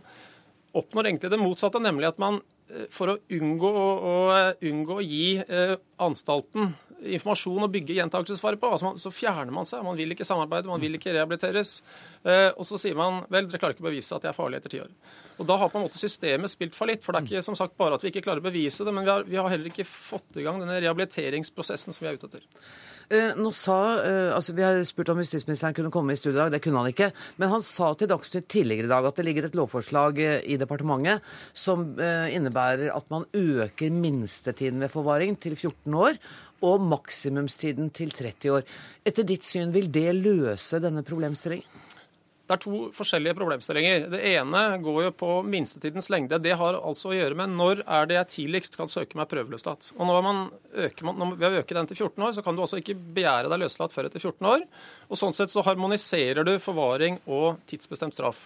oppnår egentlig det motsatte, nemlig at man eh, for å unngå, å, å, unngå å gi eh, anstalten informasjon og bygge gjentakelsesfare på. Altså man, så fjerner man seg. Man vil ikke samarbeide, man vil ikke rehabiliteres. Eh, og så sier man vel, dere klarer ikke å bevise at jeg er farlig etter ti år. Og Da har på en måte systemet spilt fallitt. For det er ikke som sagt bare at vi ikke klarer å bevise det, men vi har, vi har heller ikke fått i gang denne rehabiliteringsprosessen som vi er ute etter. Eh, nå sa, eh, altså Vi har spurt om justisministeren kunne komme i studio i dag. Det kunne han ikke. Men han sa til Dagsnytt tidligere i dag at det ligger et lovforslag eh, i departementet som innebærer at man øker minstetiden ved forvaring til 14 år og maksimumstiden til 30 år. Etter ditt syn, vil det løse denne problemstillingen? Det er to forskjellige problemstillinger. Det ene går jo på minstetidens lengde. Det har altså å gjøre med når er det jeg tidligst kan søke meg prøveløslatt. Og når man øker, når, Ved å øke den til 14 år, så kan du altså ikke begjære deg løslatt før etter 14 år. Og Sånn sett så harmoniserer du forvaring og tidsbestemt straff.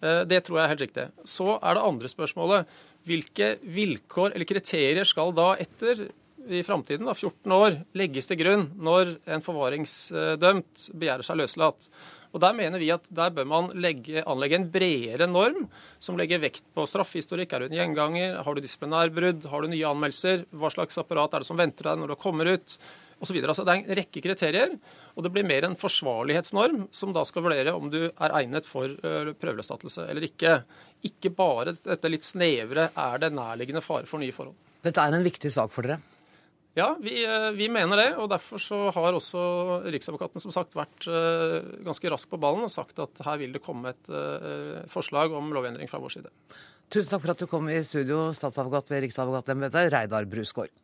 Eh, det tror jeg er helt riktig. Så er det andre spørsmålet. Hvilke vilkår eller kriterier skal da etter i framtiden, 14 år, legges til grunn når en forvaringsdømt begjærer seg løslatt. Og Der mener vi at der bør man legge, anlegge en bredere norm som legger vekt på straffehistorikk. Er du en gjenganger? Har du disiplinærbrudd? Har du nye anmeldelser? Hva slags apparat er det som venter deg når du kommer ut? Og så altså, det er en rekke kriterier, og det blir mer en forsvarlighetsnorm som da skal vurdere om du er egnet for prøveløslatelse eller ikke. Ikke bare dette litt snevre er det nærliggende fare for nye forhold. Dette er en viktig sak for dere? Ja, vi, eh, vi, mener det. og Derfor så har også Riksadvokaten som sagt vært uh, ganske rask på ballen og sagt at her vil det komme et uh, forslag om lovendring fra vår side. Tusen takk for at du kom i studio, statsadvokat ved Riksadvokatembetet, Reidar Brusgaard.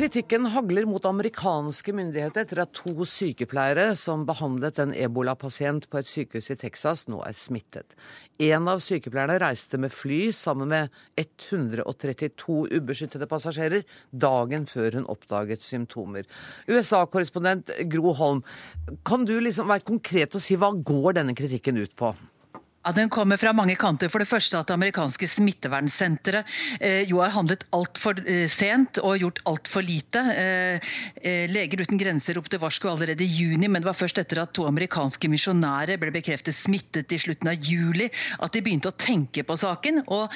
Kritikken hagler mot amerikanske myndigheter etter at to sykepleiere som behandlet en ebolapasient på et sykehus i Texas, nå er smittet. En av sykepleierne reiste med fly sammen med 132 ubeskyttede passasjerer dagen før hun oppdaget symptomer. USA-korrespondent Gro Holm, kan du liksom være konkret og si hva går denne kritikken ut på? Ja, Den kommer fra mange kanter. For det første at det amerikanske smittevernsenteret eh, jo har handlet altfor eh, sent og gjort altfor lite. Eh, eh, Leger uten grenser ropte varsko allerede i juni, men det var først etter at to amerikanske misjonærer ble bekreftet smittet i slutten av juli, at de begynte å tenke på saken. og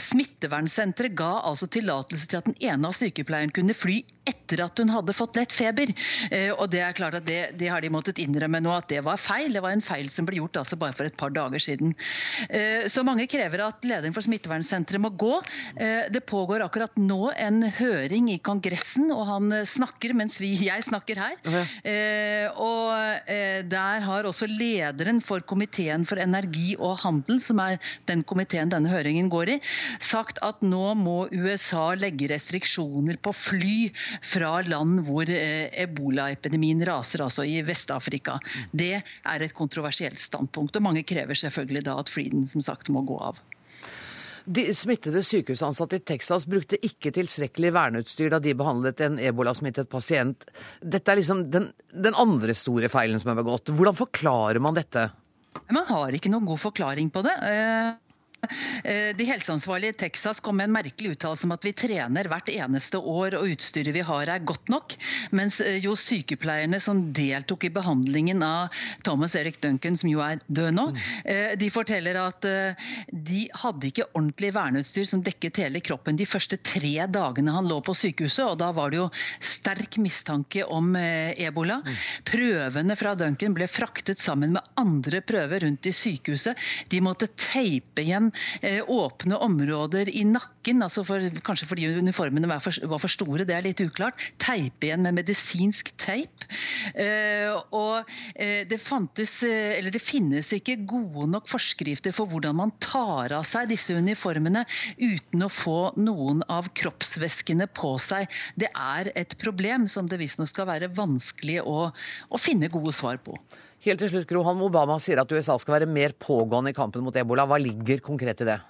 Smittevernsenteret ga altså tillatelse til at den ene av sykepleierne kunne fly etter at hun hadde fått lett feber. Eh, og Det er klart at det, det, har de måttet innrømme nå at det var feil. Det var en feil som ble gjort altså bare for et par dager siden. Eh, så mange krever at lederen for Smittevernsenteret må gå. Eh, det pågår akkurat nå en høring i Kongressen, og han snakker mens vi, jeg snakker her. Okay. Og der har også lederen for komiteen for energi og handel, som er den komiteen denne høringen går i, sagt at nå må USA legge restriksjoner på fly fra land hvor eh, ebolaepidemien raser, altså i Vest-Afrika. Det er et kontroversielt standpunkt, og mange krever selvfølgelig da at flyene som sagt må gå av. De smittede sykehusansatte i Texas brukte ikke tilstrekkelig verneutstyr da de behandlet en ebolasmittet pasient. Dette er liksom den, den andre store feilen som er begått. Hvordan forklarer man dette? Man har ikke noen god forklaring på det. Eh, de helseansvarlige i Texas kom med en merkelig uttalelse om at vi trener hvert eneste år og utstyret vi har er godt nok. Mens eh, jo sykepleierne som deltok i behandlingen av Thomas Erik Duncan, som jo er død nå, eh, de forteller at de hadde ikke ordentlig verneutstyr som dekket hele kroppen de første tre dagene han lå på sykehuset. Og da var det jo sterk mistanke om ebola. Prøvene fra Duncan ble fraktet sammen med andre prøver rundt i sykehuset. De måtte teipe igjen åpne områder i nakken, altså for, kanskje fordi uniformene var for, var for, store, det er litt uklart. Teipe igjen med medisinsk teip. Eh, og eh, det fantes, det finnes ikke gode nok forskrifter for hvordan man tar av seg disse uniformene uten å få noen av kroppsvæskene på seg. Det er et problem som det visstnok skal være vanskelig å, å finne gode svar på. Helt til slutt, Gro Obama sier at USA skal være mer pågående i kampen mot ebola. Hva ligger konkret i det?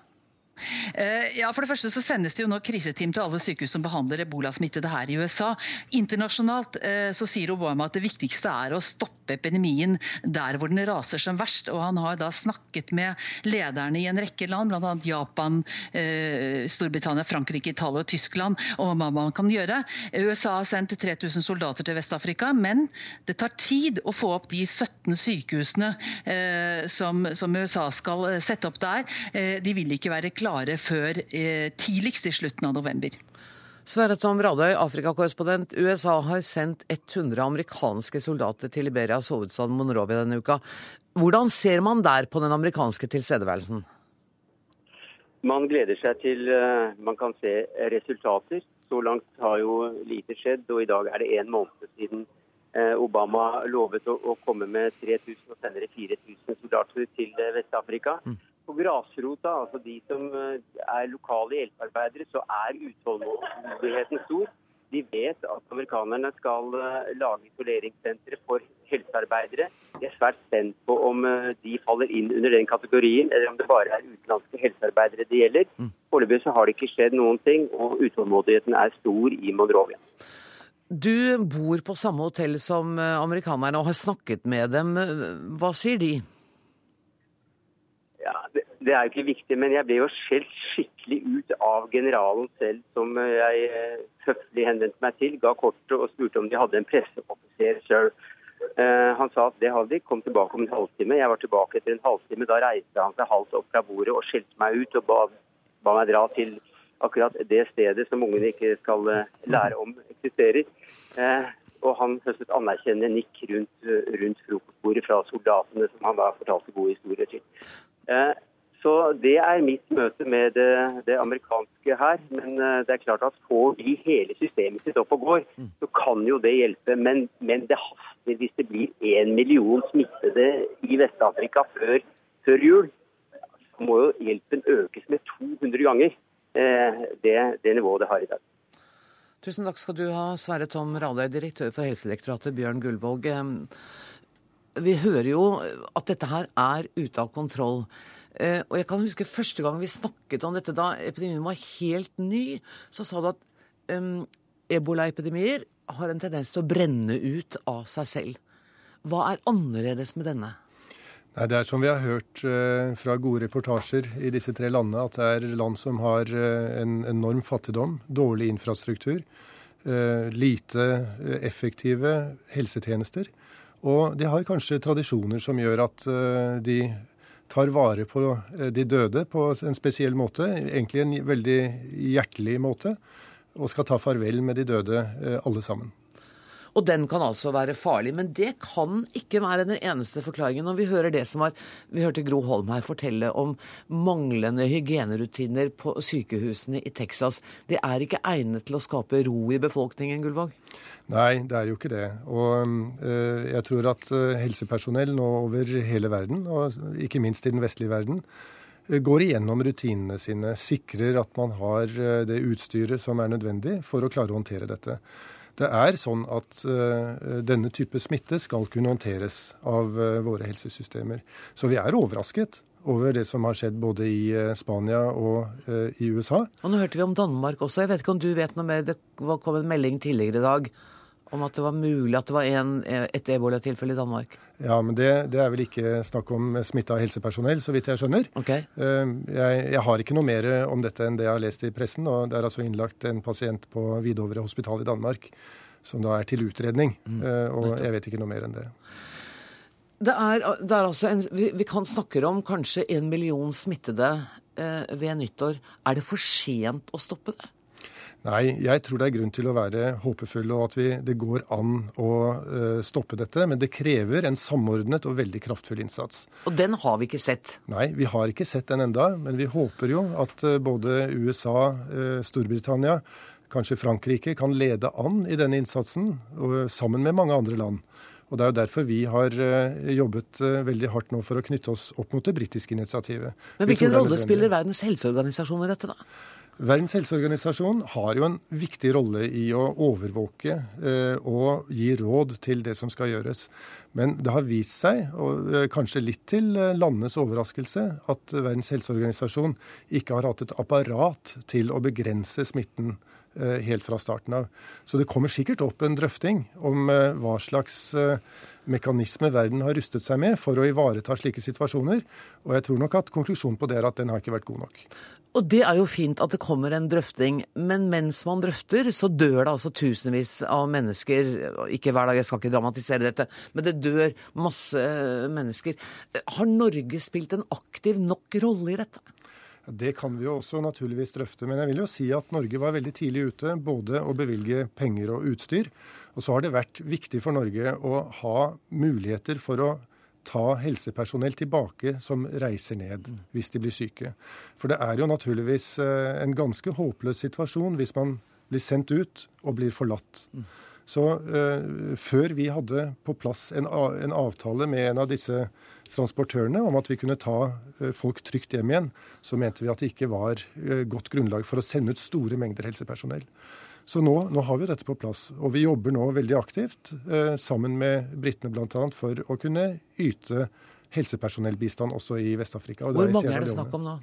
Eh, ja, For det første så sendes det jo nå kriseteam til alle sykehus som behandler ebolasmittede her i USA. Internasjonalt eh, så sier Obama at det viktigste er å stoppe epidemien der hvor den raser som verst. Og han har da snakket med lederne i en rekke land, bl.a. Japan, eh, Storbritannia, Frankrike, Italia og Tyskland, om hva man kan gjøre. USA har sendt 3000 soldater til Vest-Afrika, men det tar tid å få opp de 17 sykehusene eh, som, USA skal sette opp der. De vil ikke være klare før eh, tidligst i slutten av november. Sverre Tom Radøy, Afrikakorrespondent. USA har sendt 100 amerikanske soldater til Liberias hovedstad Monrovia denne uka. Hvordan ser man der på den amerikanske tilstedeværelsen? Man gleder seg til uh, man kan se resultater. Så langt har jo lite skjedd, og i dag er det én måned siden uh, Obama lovet å, komme med 3000 og senere 4000 soldater til Vest-Afrika. Mm på grasrota, altså de som eh, er lokale hjelpearbeidere, så er utålmodigheten stor. De vet at amerikanerne skal eh, lage isoleringssentre for helsearbeidere. De er svært spent på om eh, de faller inn under den kategorien, eller om det bare er utenlandske helsearbeidere det gjelder. Mm. Foreløpig så har det ikke skjedd noen ting, og utålmodigheten er stor i Monrovia. Du bor på samme hotell som amerikanerne og har snakket med dem. Hva sier de? det er jo ikke viktig, men jeg ble jo skjelt skikkelig ut av generalen selv, som jeg eh, høflig henvendte meg til, ga kortet og spurte om de hadde en presseoffiser sjøl. Uh, han sa at det hadde de, kom tilbake om en halvtime. Jeg var tilbake etter en halvtime. Da reiste han seg halvt opp fra bordet og skjelte meg ut og ba, ba, meg dra til akkurat det stedet som ungene ikke skal uh, lære om eksisterer. Uh, og han høstet anerkjennende nikk rundt, rundt frokostbordet fra soldatene, som han da fortalte gode historier til. Så Det er mitt møte med det, det, amerikanske her. Men eh, det er klart at får de hele systemet sitt opp og går, mm. så kan jo det hjelpe. Men, men det haster hvis det blir én million smittede i Vest-Afrika før, før, jul. Så må jo hjelpen økes med 200 ganger eh, det, det nivået det har i dag. Tusen takk skal du ha, Sverre Tom Radøy, direktør for Helsedirektoratet, Bjørn Gullvåg. Vi hører jo at dette her er ute av kontroll. Eh, og jeg kan huske første gang vi snakket om dette, da epidemien var helt ny, så sa du at um, ebolaepidemier har en tendens til å brenne ut av seg selv. Hva er annerledes med denne? Nei, Det er som vi har hørt uh, fra gode reportasjer i disse tre landene, at det er land som har uh, en enorm fattigdom, dårlig infrastruktur, uh, lite effektive helsetjenester. Og de har kanskje tradisjoner som gjør at de tar vare på eh, de døde på en spesiell måte, egentlig en veldig hjertelig måte, og skal ta farvel med de døde eh, alle sammen. Og den kan altså være farlig. Men det kan ikke være den eneste forklaringen. Når vi hører det som har Vi hørte Gro Holm her fortelle om manglende hygienerutiner på sykehusene i Texas. Det er ikke egnet til å skape ro i befolkningen, Gullvåg? Nei, det er jo ikke det. Og øh, jeg tror at øh, helsepersonell nå over hele verden, og ikke minst i den vestlige verden, øh, går igjennom rutinene sine, sikrer at man har det utstyret som er nødvendig for å klare å håndtere dette. Det er sånn at denne type smitte skal kunne håndteres av våre helsesystemer. Så vi er overrasket over det som har skjedd både i Spania og i USA. Og Nå hørte vi om Danmark også. Jeg vet ikke om du vet noe mer. Det kom en melding tidligere i dag om at det var mulig at det var en, et ebolatilfelle i Danmark? Ja, men det, det, er vel ikke snakk om smitta helsepersonell, så vidt jeg skjønner. Okay. Eh, jeg, jeg, har ikke noe mer om dette enn det jeg har lest i pressen. og Det er altså innlagt en pasient på Vidovre hospital i Danmark som da er til utredning. Mm. Eh, og jeg vet ikke noe mer enn det. Det er, det er altså en, vi, vi, kan snakke om kanskje en million smittede eh, ved nyttår. Er det for sent å stoppe det? Nei, jeg tror det er grunn til å være håpefull, og at vi, det går an å uh, stoppe dette. Men det krever en samordnet og veldig kraftfull innsats. Og den har vi ikke sett? Nei, vi har ikke sett den enda, Men vi håper jo at uh, både USA, uh, Storbritannia, kanskje Frankrike kan lede an i denne innsatsen, sammen med mange andre land. Og Det er jo derfor vi har jobbet veldig hardt nå for å knytte oss opp mot det britiske initiativet. Men Hvilken rolle spiller Verdens helseorganisasjon i dette, da? Verdens helseorganisasjon har jo en viktig rolle i å overvåke eh, og gi råd til det som skal gjøres. Men det har vist seg, og eh, kanskje litt til eh, landenes overraskelse, at Verdens helseorganisasjon ikke har hatt et apparat til å begrense smitten eh, helt fra starten av. Så det kommer sikkert opp en drøfting om eh, hva slags eh, mekanisme verden har rustet seg med for å ivareta slike situasjoner. Og jeg tror nok at konklusjonen på det er at den har ikke vært god nok. Og det er jo fint at det kommer en drøfting, men mens man drøfter, så dør det altså tusenvis av mennesker. Ikke hver dag, jeg skal ikke dramatisere dette, men det dør masse mennesker. Har Norge spilt en aktiv nok rolle i dette? Det kan vi jo også naturligvis drøfte. Men jeg vil jo si at Norge var veldig tidlig ute, både å bevilge penger og utstyr. Og så har det vært viktig for Norge å ha muligheter for å ta helsepersonell tilbake som reiser ned hvis de blir syke. For det er jo naturligvis eh, en ganske håpløs situasjon hvis man blir sendt ut og blir forlatt. Så uh, før vi hadde på plass en, en, avtale med en av disse transportørene om at vi kunne ta uh, folk trygt hjem igjen, så mente vi at det ikke var uh, godt grunnlag for å sende ut store mengder helsepersonell. Så nå, nå, har vi dette på plass. Og vi jobber nå veldig aktivt eh, sammen med britene bl.a. for å kunne yte helsepersonellbistand også i Vest-Afrika. Hvor mange er det snakk om nå?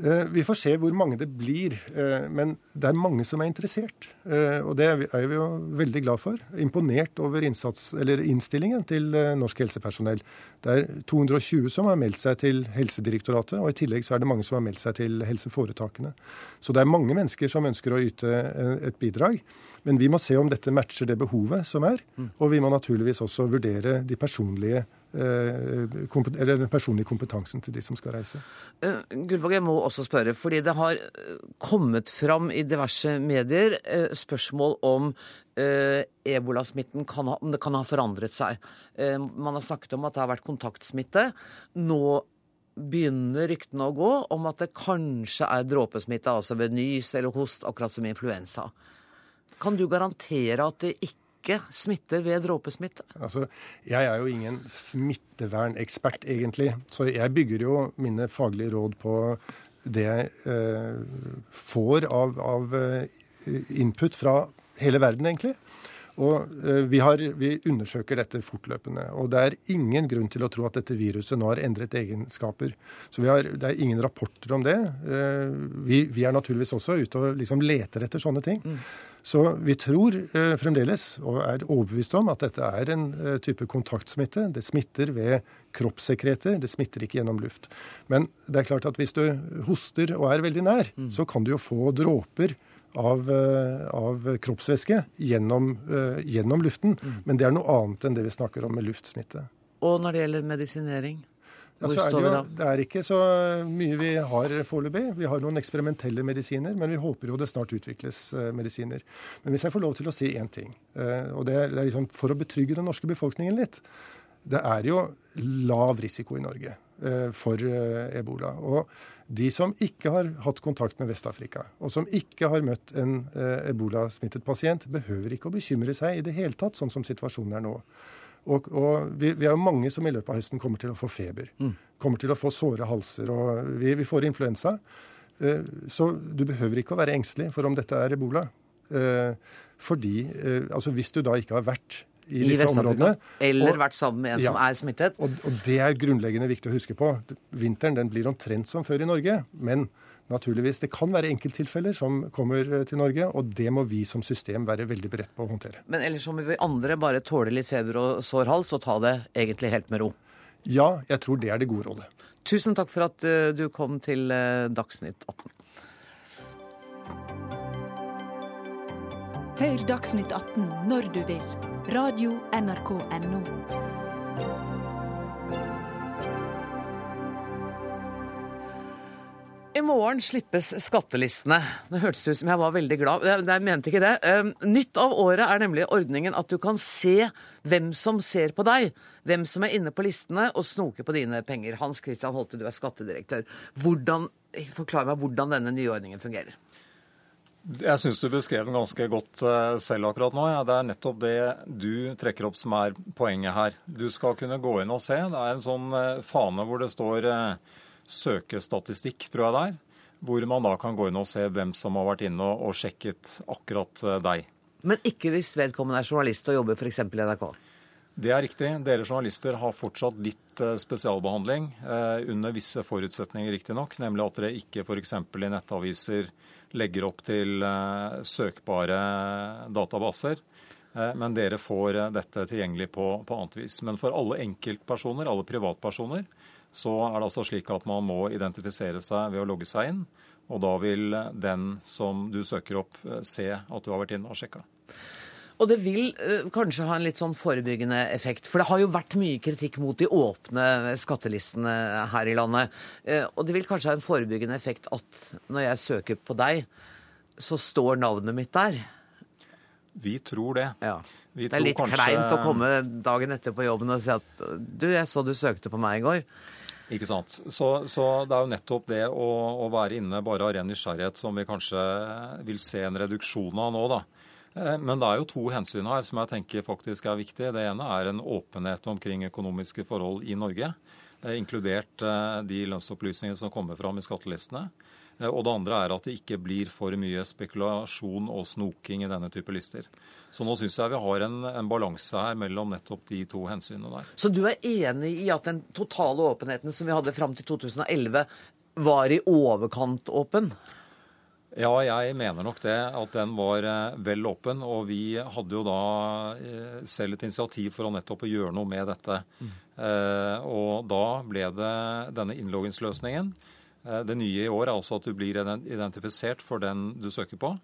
Eh, vi får se hvor mange det blir, eh, men det er mange som er interessert. Eh, og det er vi jo veldig glad for. Imponert over innsats, innstillingen til norsk helsepersonell. Det er 220 som har meldt seg til Helsedirektoratet, og i tillegg så er det mange som har meldt seg til helseforetakene. Så det er mange mennesker som ønsker å yte et bidrag. Men vi må se om dette matcher det behovet som er. Og vi må naturligvis også vurdere de personlige eller den personlige kompetansen til de som skal reise. Uh, Gullvåg, jeg må også spørre, fordi det har kommet fram i diverse medier spørsmål om ebolasmitten kan ha, det kan ha forandret seg. man har snakket om at det har vært kontaktsmitte. Nå begynner ryktene å gå om at det kanskje er dråpesmitte, altså ved nys eller host, akkurat som influensa. Kan du garantere at det ikke ikke smitter ved dråpesmitte? Altså, jeg er jo ingen smittevernekspert, egentlig. Så jeg bygger jo mine faglige råd på det jeg eh, får av, av, eh, input fra hele verden, egentlig. Og eh, vi, har, vi, undersøker dette fortløpende. Og det er ingen grunn til å tro at dette viruset nå har endret egenskaper. Så har, det er ingen rapporter om det. Eh, vi, vi, er naturligvis også ute og liksom leter etter sånne ting. Mm. Så vi tror eh, fremdeles, og er overbevist om, at dette er en type kontaktsmitte. Det smitter ved kroppssekreter, det smitter ikke gjennom luft. Men det er klart at hvis du hoster og er veldig nær, mm. så kan du jo få dråper av, eh, av kroppsvæske gjennom, uh, gjennom luften. Mm. Men det er noe annet enn det vi snakker om med luftsmitte. Og når det gjelder medisinering? Ja, er det, jo, det, er ikke så mye vi har foreløpig. Vi har noen eksperimentelle medisiner, men vi håper jo det snart utvikles uh, medisiner. Men hvis jeg får lov til å si én ting, og det er, liksom for å betrygge den norske befolkningen litt. Det er jo lav risiko i Norge for ebola. Og de som ikke har hatt kontakt med Vest-Afrika, og som ikke har møtt en eh, ebolasmittet pasient, behøver ikke å bekymre seg i det hele tatt, sånn som situasjonen er nå. Og, og vi, vi, er jo mange som i løpet av høsten kommer til å få feber. Mm. Kommer til å få såre halser. Og vi, vi får influensa. Eh, så du behøver ikke å være engstelig for om dette er ebola. Eh, fordi altså Hvis du da ikke har vært i, disse områdene. Eller og, vært sammen med en ja, som er smittet. Og, og, det er grunnleggende viktig å huske på. Vinteren den blir omtrent som før i Norge. Men naturligvis, det kan være enkelttilfeller som kommer eh, til Norge, og det må vi som system være veldig beredt på å håndtere. Men ellers må vi andre bare tåle litt feber og sår hals og ta det egentlig helt med ro? Ja, jeg tror det er det gode rådet. Tusen takk for at uh, du kom til uh, Dagsnytt 18. Hør Dagsnytt 18 når du vil. Radio NRK Radio.nrk.no. I morgen slippes skattelistene. Det hørtes ut som jeg var veldig glad. Jeg mente ikke det. Ehm, nytt av året er nemlig ordningen at du kan se hvem som ser på deg. Hvem som er inne på listene og snoker på dine penger. Hans Christian Holte, du er skattedirektør. Hvordan, forklar meg hvordan denne nye ordningen fungerer. Jeg syns du beskrev den ganske godt eh, selv akkurat nå. Ja. Det er nettopp det du trekker opp som er poenget her. Du skal kunne gå inn og se. Det er en sånn eh, fane hvor det står eh, søkestatistikk, tror jeg det er. hvor man da kan gå inn og se hvem som har vært inne og, og sjekket akkurat deg. Men ikke hvis vedkommende er journalist og jobber f.eks. i NRK? Det er riktig. Dere journalister har fortsatt litt eh, spesialbehandling, eh, under visse forutsetninger riktignok, nemlig at dere ikke f.eks. i nettaviser legger opp til eh, søkbare databaser. Eh, Men dere får eh, dette tilgjengelig på, på annet vis. Men for alle enkeltpersoner, alle privatpersoner, så er det altså slik at man må identifisere seg ved å logge seg inn. Og da vil den som du søker opp, se at du har vært inne og sjekka. Og det vil uh, kanskje ha en litt sånn forebyggende effekt. For det har jo vært mye kritikk mot de åpne skattelistene her i landet. Uh, og det vil kanskje ha en forebyggende effekt at når jeg søker på deg, så står navnet mitt der. Vi tror det. Vi Det er tror litt kanskje- kleint å komme dagen etter på jobben og si at du, jeg så du søkte på meg i går. Ikke sant. Så, så det er jo nettopp det å, å være inne bare av ren nysgjerrighet som vi kanskje vil se en reduksjon av nå, da. Eh, Men det er jo to hensyn her som jeg tenker faktisk er viktige. Det ene er en åpenhet omkring økonomiske forhold i Norge, eh, inkludert eh, de lønnsopplysningene som kommer fram i skattelistene. Og det andre er at det ikke blir for mye spekulasjon og snoking i denne type lister. Så nå syns jeg vi har en, en balanse her mellom nettopp de to hensynene der. Så du er enig i at den totale åpenheten som vi hadde fram til 2011, var i overkant åpen? Ja, jeg mener nok det. At den var eh, vel åpen. Og vi hadde jo da eh, selv et initiativ for å nettopp å gjøre noe med dette. Mm. og da ble det denne innloggingsløsningen. Eh, det nye i år er altså at du blir identifisert for den du søker på.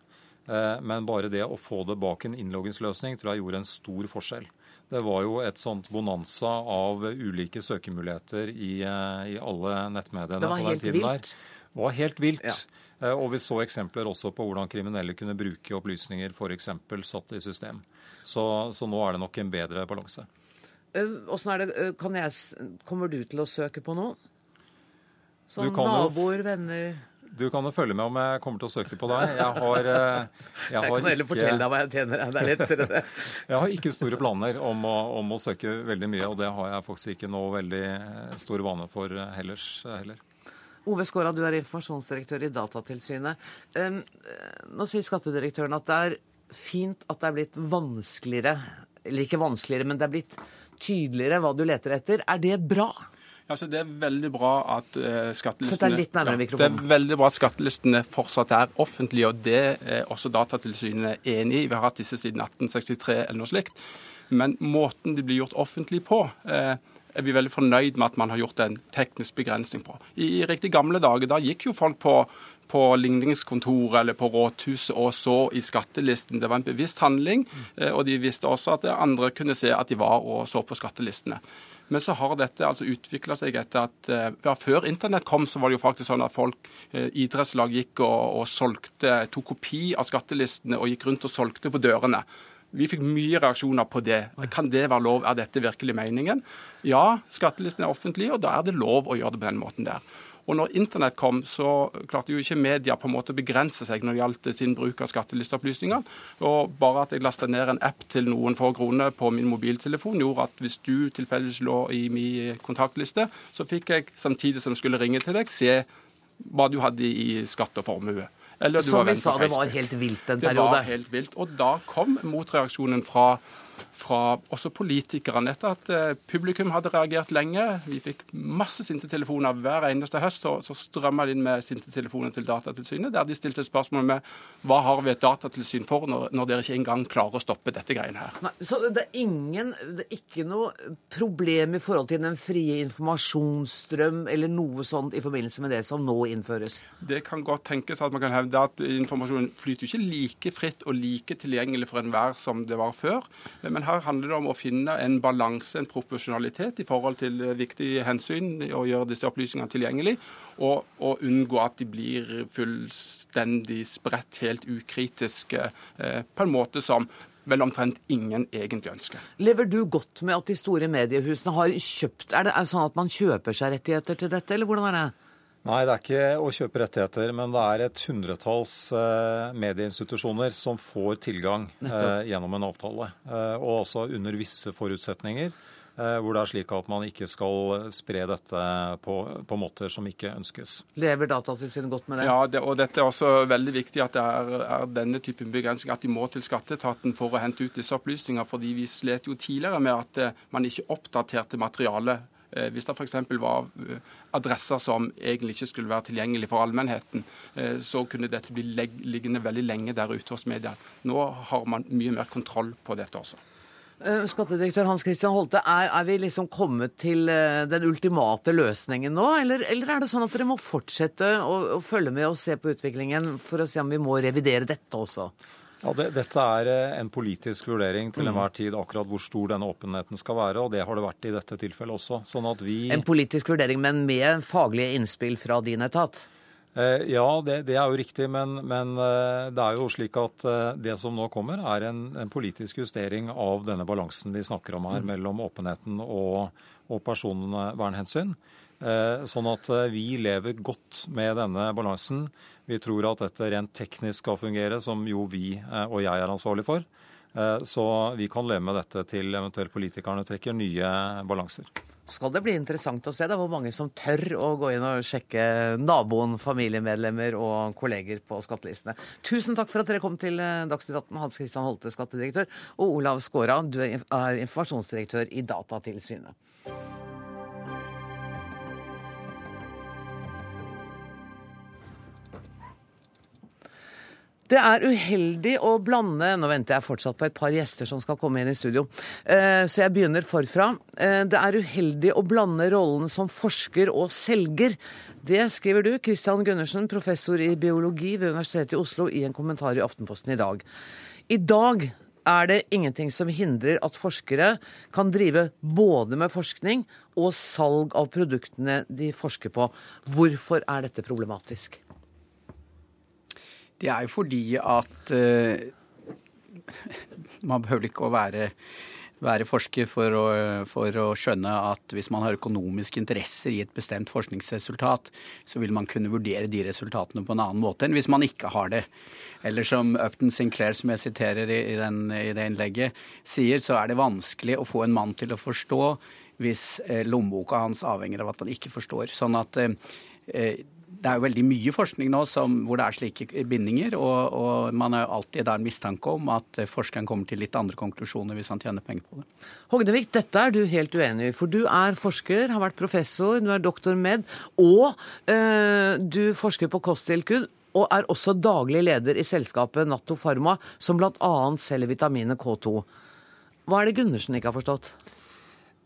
Eh, men bare det å få det bak en innloggingsløsning tror jeg gjorde en stor forskjell. Det var jo et sånt bonanza av ulike søkemuligheter i, eh, i alle nettmediene på den tiden vilt. der. Det var helt vilt. Eh, Og vi så eksempler også på hvordan kriminelle kunne bruke opplysninger f.eks. satt i system. Så, så nå er det nok en bedre balanse. Eh, Åssen er det, eh, kan jeg, Kommer du til å søke på noen? Jo naboer, venner Du kan jo følge med om jeg kommer til å søke på deg. Jeg har, eh, jeg har kan heller fortelle deg hva jeg tjener. Det er lettere, det. Jeg har ikke store planer om å, om å søke veldig mye, og det har jeg faktisk ikke noe veldig eh, stor vane for heller. eh, heller. Ove Skåra, du er informasjonsdirektør i Datatilsynet. Um, eh, Nå sier skattedirektøren at det er fint at det er blitt vanskeligere, eller ikke vanskeligere, men det er blitt tydeligere hva du leter etter. Er det bra? Altså, det er veldig bra at uh, skattelistene nærmere Det er veldig bra at skattelistene fortsatt er offentlige, og det er også Datatilsynet enig i. Vi har hatt disse siden 1863 eller noe slikt. Men måten de blir gjort offentlig på, eh, er vi veldig fornøyd med at man har gjort en teknisk begrensning på. I, i riktig gamle dager, da gikk jo folk på på ligningskontoret eller på rådhuset og så i skattelisten. Det var en bevisst handling, eh, og de visste også at andre kunne se at de var og så på skattelistene. Men så har dette altså utvikla seg etter at eh, ja, Før internett kom, så var det jo faktisk sånn at folk, eh, idrettslag gikk og, og solgte, tok kopi av skattelistene og gikk rundt og solgte på dørene. Vi fikk mye reaksjoner på det. Kan det være lov? Er dette virkelig meningen? Ja, skattelisten er offentlig, og da er det lov å gjøre det på den måten der. Og når internett kom, så klarte jo ikke media på en måte å begrense seg når det gjaldt sin bruk av skattelisteopplysninger. Og bare at jeg lasta ned en app til noen få kroner på min mobiltelefon, gjorde at hvis du tilfeldigvis lå i min kontaktliste, så fikk jeg samtidig som jeg skulle ringe til deg, se hva du hadde i skatt og formue. Eller Som vi sa, det var helt vilt en Det var helt vilt. Og da kom motreaksjonen fra, fra også politikerne etter at eh, publikum hadde reagert lenge. Vi fikk masse sinte telefoner hver eneste høst. Så, så strømma det inn med sinte telefoner til Datatilsynet, der de stilte spørsmål med hva har vi et datatilsyn for når, når dere ikke engang klarer å stoppe dette greiene her. Nei, så det er ingen Det er ikke noe problem i forhold til den frie informasjonsstrøm eller noe sånt i forbindelse med det som nå innføres? Det kan godt tenkes at man kan hevde at informasjonen flyter ikke like fritt og like tilgjengelig for enhver som det var før. Men her handler det om å finne en balanse, en proporsjonalitet i forhold til viktige hensyn, og gjøre disse opplysningene tilgjengelig, og, og unngå at de blir fullstendig spredt, helt ukritiske, eh, på en måte som vel omtrent ingen egentlig ønsker. Lever du godt med at de store mediehusene har kjøpt er det sånn at man kjøper seg rettigheter til dette, eller hvordan er det? Nei, det er ikke å kjøpe rettigheter, men det er et hundretalls eh, medieinstitusjoner som får tilgang eh, gjennom en avtale. Eh, og også under visse forutsetninger, eh, hvor det er slik at man ikke skal spre dette på, på måter som ikke ønskes. Lever Datatilsynet godt med det? Ja, det, og dette er også veldig viktig at det er, er denne typen begrensning, at de må til skatteetaten for å hente ut disse opplysningene. fordi vi slet jo tidligere med at eh, man ikke oppdaterte materialet. Eh, Hvis det f.eks. var eh, adresser som egentlig ikke skulle være tilgjengelig for allmennheten, eh, så kunne dette bli liggende veldig lenge der ute hos media. Nå har man mye mer kontroll på dette også. Skattedirektør Hans Christian Holte, er, er vi liksom kommet til den ultimate løsningen nå? Eller, eller er det sånn at dere må fortsette å, å følge med og se på utviklingen for å se om vi må revidere dette også? Ja, det, Dette er eh, en politisk vurdering til Mm. enhver tid akkurat hvor stor denne åpenheten skal være, og det har det vært i dette tilfellet også. Sånn at vi... En politisk vurdering, men med faglige innspill fra din etat? Eh, Ja, det, det er jo riktig, men, men eh, det er jo slik at det som nå kommer, er en, en politisk justering av denne balansen vi snakker om her, mellom åpenheten og, og personvernhensyn. Sånn at vi lever godt med denne balansen. Vi tror at dette rent teknisk skal fungere, som jo vi eh, og jeg er ansvarlig for. Eh, Så vi kan leve med dette til eventuelt politikerne trekker nye balanser. Skal det bli interessant å se da, hvor mange som tør å gå inn og sjekke naboen, familiemedlemmer og kolleger på skattelistene. Tusen takk for at dere kom til eh, Dagsnytt 18, Hans Christian Holte, skattedirektør, og Olav Skåra, du er informasjonsdirektør i Datatilsynet. Det er uheldig å blande Nå venter jeg fortsatt på et par gjester som skal komme inn i studio, Eh, så jeg begynner forfra. Eh, Det er uheldig å blande rollen som forsker og selger. Det skriver du, Christian Gundersen, professor i biologi ved Universitetet i Oslo, i en kommentar i Aftenposten i dag. I dag er det ingenting som hindrer at forskere kan drive både med forskning og salg av produktene de forsker på. Hvorfor er dette problematisk? Det er jo fordi at eh, man behøver ikke å være, være forsker for å, for å skjønne at hvis man har økonomiske interesser i et bestemt forskningsresultat, så vil man kunne vurdere de resultatene på en annen måte enn hvis man ikke har det. Eller som Upton Sinclair, som jeg siterer i, den, i det innlegget, sier, så er det vanskelig å få en mann til å forstå hvis eh, lommeboka hans avhenger av at han ikke forstår. Sånn at eh, eh, det er jo veldig mye forskning nå som, hvor det er slike bindinger, og, og man har alltid da en mistanke om at eh, forskeren kommer til litt andre konklusjoner hvis han tjener penger på det. Hognevik, dette er du helt uenig i, for du er forsker, har vært professor, du er doktor med, og øh, du forsker på kosttilskudd, og er også daglig leder i selskapet Natto Pharma, som bl.a. selger vitaminet K2. Hva er det Gundersen ikke har forstått?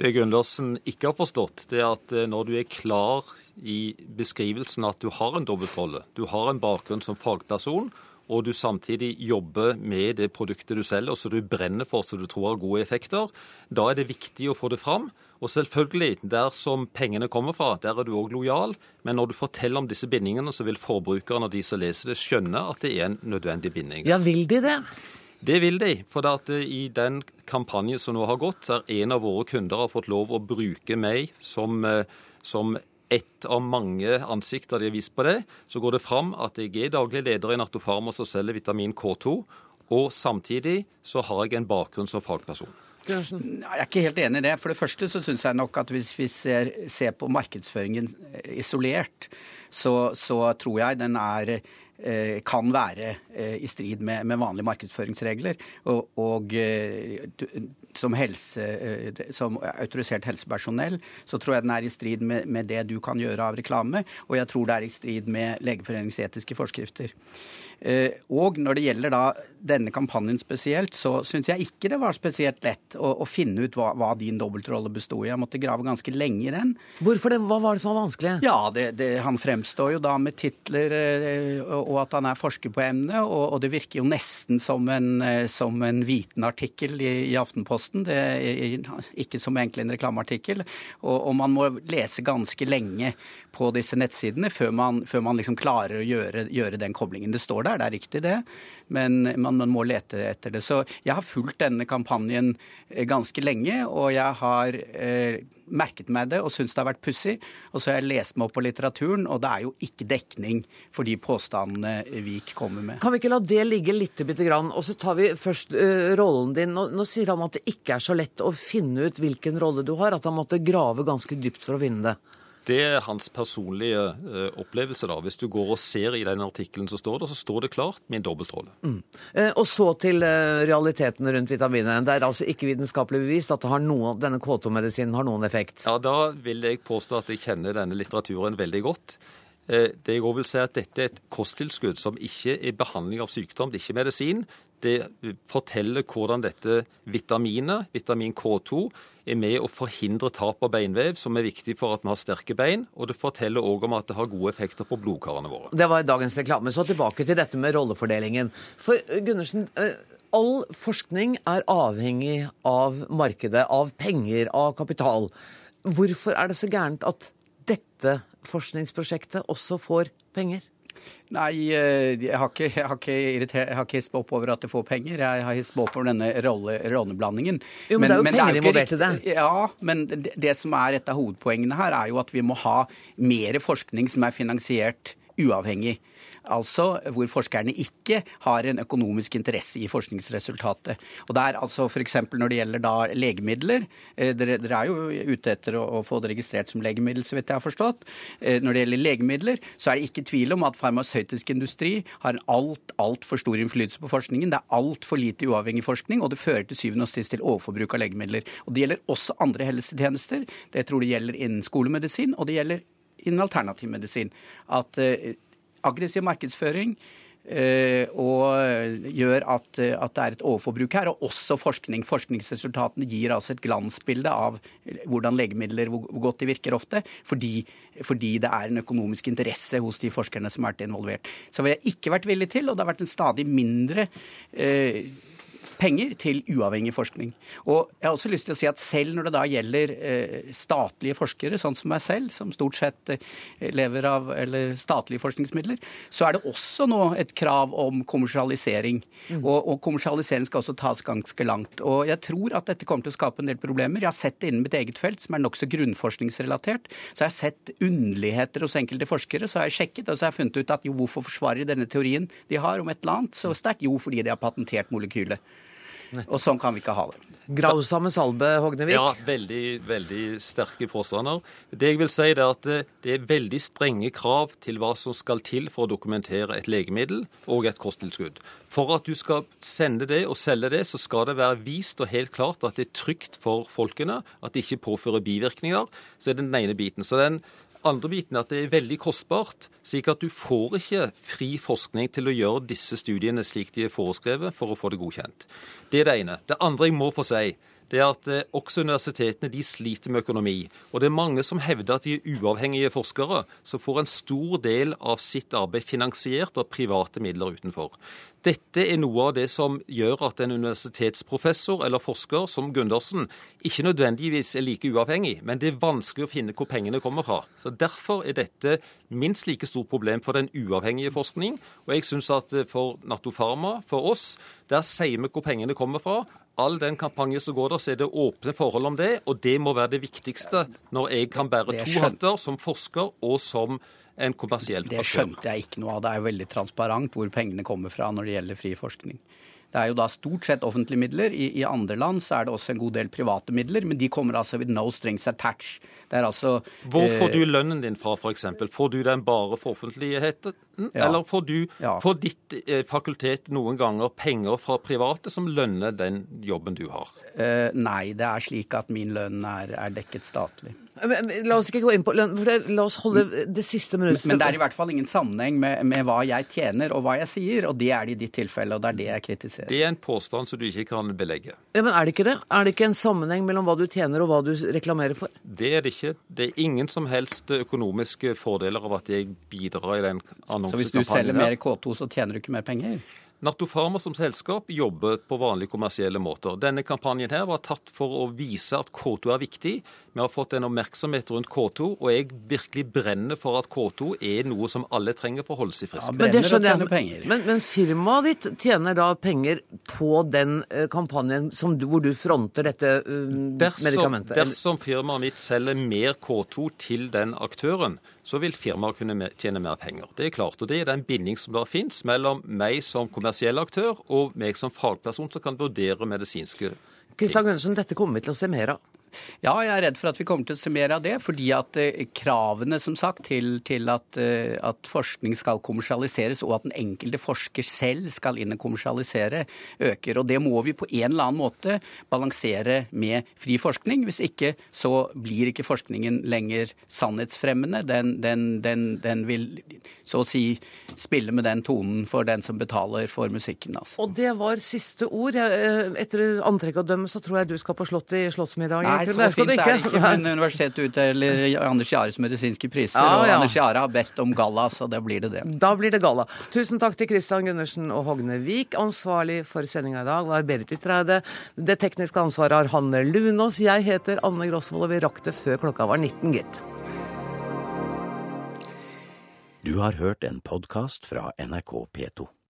Det Gundersen ikke har forstått, det er at eh, når du er klar i beskrivelsen at du har en dobbeltrolle, du har en bakgrunn som fagperson, og du samtidig jobber med det produktet du selger, så du brenner for så du tror har gode effekter, da er det viktig å få det fram. Og selvfølgelig, der som pengene kommer fra, der er du òg lojal. Men når du forteller om disse bindingene, så vil forbrukerne og de som leser det, skjønne at det er en nødvendig binding. Ja, vil de det? Det vil de. For at i den kampanjen som nå har gått, så er en av våre kunder har fått lov å bruke meg som, eh, som ett av mange ansikter de har vist på det. Så går det fram at jeg er daglig leder i Nattofarma som selger vitamin K2. Og samtidig så har jeg en bakgrunn som fagperson. Jeg er ikke helt enig i det. For det første så syns jeg nok at hvis vi ser, ser på markedsføringen eh, isolert, så, så tror jeg den er kan være eh, i strid med, med vanlige markedsføringsregler. Og, og eh, som, helse, eh, som autorisert helsepersonell så tror jeg den er i strid med, med det du kan gjøre av reklame, og jeg tror det er i strid med Legeforeningens etiske forskrifter. Eh, Og når det gjelder da denne kampanjen spesielt, så syns jeg ikke det var spesielt lett å, å finne ut hva, hva din dobbeltrolle bestod i. Jeg måtte grave ganske lenge i den. Hvorfor det? Hva var det som var vanskelig? Ja, det, det, Han fremstår jo da med titler eh, og at han er forsker på emnet, og, og det virker jo nesten som en, eh, som en vitenartikkel i, i Aftenposten. Det er ikke som egentlig en reklameartikkel. Og, og man må lese ganske lenge på disse nettsidene før man, før man liksom klarer å gjøre, gjøre den koblingen. Det står der, det er riktig det, men man, man må lete etter det. Så jeg har fulgt denne kampanjen eh, ganske lenge, og jeg har eh, merket meg det og syns det har vært pussig. Og så har jeg lest meg opp på litteraturen, og det er jo ikke dekning for de påstandene Vik kommer med. Kan vi ikke la det ligge litt bitte grann? Og så tar vi først uh, rollen din. Nå, nå, sier han at det ikke er så lett å finne ut hvilken rolle du har, at han måtte grave ganske dypt for å vinne det. Det er hans personlige uh, opplevelse. da. Hvis du går og ser i den artikkelen som står der, så står det klart min dobbeltrolle. Mm. Eh, og så til uh, realiteten rundt vitaminet. Det er altså ikke vitenskapelig bevist at noe, denne K2-medisinen har noen effekt? Ja, Da vil jeg påstå at jeg kjenner denne litteraturen veldig godt. Det jeg også vil si at Dette er et kosttilskudd som ikke er behandling av sykdom, det er ikke medisin. Det forteller hvordan dette vitaminet, vitamin K2, er med å forhindre tap av beinvev, som er viktig for at vi har sterke bein. Og det forteller òg om at det har gode effekter på blodkarene våre. Det var dagens reklame. Så tilbake til dette med rollefordelingen. For Gundersen, all forskning er avhengig av markedet, av penger, av kapital. Hvorfor er det så gærent at dette forskningsprosjektet også får penger? Nei, jeg har ikke, jeg har ikke, irritert, jeg har ikke hisset meg opp over at det får penger. Jeg har hisset meg opp over denne rolle, rolleblandingen. Jo, men, men det er jo penger involvert i det. Ja, men det, det som er et av hovedpoengene her, er jo at vi må ha mer forskning som er finansiert uavhengig. Altså hvor forskerne ikke har en økonomisk interesse i forskningsresultatet. Og det er altså F.eks. når det gjelder da legemidler. Dere, dere, er jo ute etter å, få det registrert som legemiddel, så vidt jeg har forstått. Når det gjelder legemidler, så er det ikke tvil om at farmasøytisk industri har en alt, altfor stor innflytelse på forskningen. Det er altfor lite uavhengig forskning, og det fører til syvende og sist til overforbruk av legemidler. Og Det gjelder også andre helsetjenester. Det tror det gjelder innen skolemedisin, og det gjelder innen alternativmedisin. At aggressiv markedsføring eh, og gjør at, at, det er et overforbruk her. Og også forskning. Forskningsresultatene gir altså et glansbilde av hvordan legemidler, hvor godt de virker ofte, fordi, fordi det er en økonomisk interesse hos de forskerne som har vært involvert. Så har jeg ikke vært villig til, og det har vært en stadig mindre eh, penger til uavhengig forskning. Og jeg har også lyst til å si at selv når det da gjelder eh, statlige forskere, sånn som meg selv, som stort sett eh, lever av eller statlige forskningsmidler, så er det også nå et krav om kommersialisering. Mm. Og, og kommersialisering skal også tas ganske langt. Og jeg tror at dette kommer til å skape en del problemer. Jeg har sett det innen mitt eget felt, som er nokså grunnforskningsrelatert. Så jeg har sett underligheter hos enkelte forskere. Så har jeg sjekket, og så har jeg funnet ut at jo, hvorfor forsvarer denne teorien de har om et eller annet så sterkt? Jo, fordi de har patentert molekylet. Og sånn kan vi ikke ha det. Grausamme salbe, Hognevik? Ja, veldig, veldig sterke påstander. Det jeg vil si er at det er veldig strenge krav til hva som skal til for å dokumentere et legemiddel og et kosttilskudd. For at du skal sende det og selge det, så skal det være vist og helt klart at det er trygt for folkene, at det ikke påfører bivirkninger. Så er det den ene biten. Så den andre biten er at det er veldig kostbart, slik at du får ikke fri forskning til å gjøre disse studiene slik de er foreskrevet for å få det godkjent. Det er det ene. Det andre jeg må få si, det er at eh, også universitetene de sliter med økonomi. Og det er mange som hevder at de er uavhengige forskere, som får en stor del av sitt arbeid finansiert av private midler utenfor. Dette er noe av det som gjør at en universitetsprofessor eller forsker som Gundersen ikke nødvendigvis er like uavhengig, men det er vanskelig å finne hvor pengene kommer fra. Så Derfor er dette minst like stort problem for den uavhengige forskning. Og jeg syns at for Natofarma, for oss, der sier vi hvor pengene kommer fra. All den kampanjen som går der, så er det åpne forhold om det, og det må være det viktigste når jeg kan bære to hatter som forsker og som en kommersiell Det skjønte jeg ikke noe av. Det er jo veldig transparent hvor pengene kommer fra når det gjelder fri forskning. Det er jo da stort sett offentlige midler. I, I, andre land så er det også en god del private midler, men de kommer altså with no strings attached. Det er altså Hvor får eh, du lønnen din fra, f.eks.? Får du den bare for offentligheten, ja. eller får, du, ja. får ditt eh, fakultet noen ganger penger fra private som lønner den jobben du har? Uh, nei, det er slik at min lønn er, er dekket statlig. La oss ikke gå inn på lønn, for det, la oss holde det siste minuttet. Men det er i hvert fall ingen sammenheng med, med, hva jeg tjener og hva jeg sier, og det er det i ditt tilfelle, og det er det jeg kritiserer. Det er en påstand som du ikke kan belegge. Ja, Men er det ikke det? Er det ikke en sammenheng mellom hva du tjener og hva du reklamerer for? Det er det ikke. Det er ingen som helst økonomiske fordeler av at jeg bidrar i den annonsekampanjen. Så hvis du selger mer K2, så tjener du ikke mer penger? Natto Pharma som selskap jobber på vanlige kommersielle måter. Denne kampanjen her var tatt for å vise at K2 er viktig. Vi har fått en oppmerksomhet rundt K2, og jeg virkelig brenner for at K2 er noe som alle trenger for å holde seg friske. Men, det skjønner jeg. Men, men firmaet ditt tjener da penger på den eh, kampanjen som du, hvor du fronter dette uh, Dersom, medikamentet? dersom firmaet mitt selger mer K2 til den aktøren, så vil firmaet kunne tjene mer penger. Det er klart, og det er den binding som der finnes mellom meg som kommersiell aktør og meg som fagperson som kan vurdere medisinske ting. Kristian Gundersen, dette kommer vi til å se mer av. Ja, jeg er redd for at vi kommer til å se mer av det. Fordi at eh, kravene som sagt, til, til at, eh, at forskning skal kommersialiseres, og at den enkelte forsker selv skal inn og kommersialisere, øker. Og det må vi på en eller annen måte balansere med fri forskning. Hvis ikke så blir ikke forskningen lenger sannhetsfremmende. Den, den, den, den vil så å si spille med den tonen for den som betaler for musikken. Altså. Og det var siste ord. Eh, Etter antrekk å dømme så tror jeg du skal på Slottet i Slottsmiddagen. Nei, egentlig. så Det fint det er det ikke. Men Universitetet utdeler Anders Jahres medisinske priser, Ja, og. Anders Jahre har bedt om galla, så da blir det det. Da blir det galla. Tusen takk til Kristian Gundersen og Hogne Vik. Ansvarlig for sendinga i dag var Berit Ytreide. Det tekniske ansvaret har Hanne Lunås. Jeg heter Anne Grosvold, og vi rakk det før klokka var 19, gitt. Du har hørt en podkast fra NRK P2.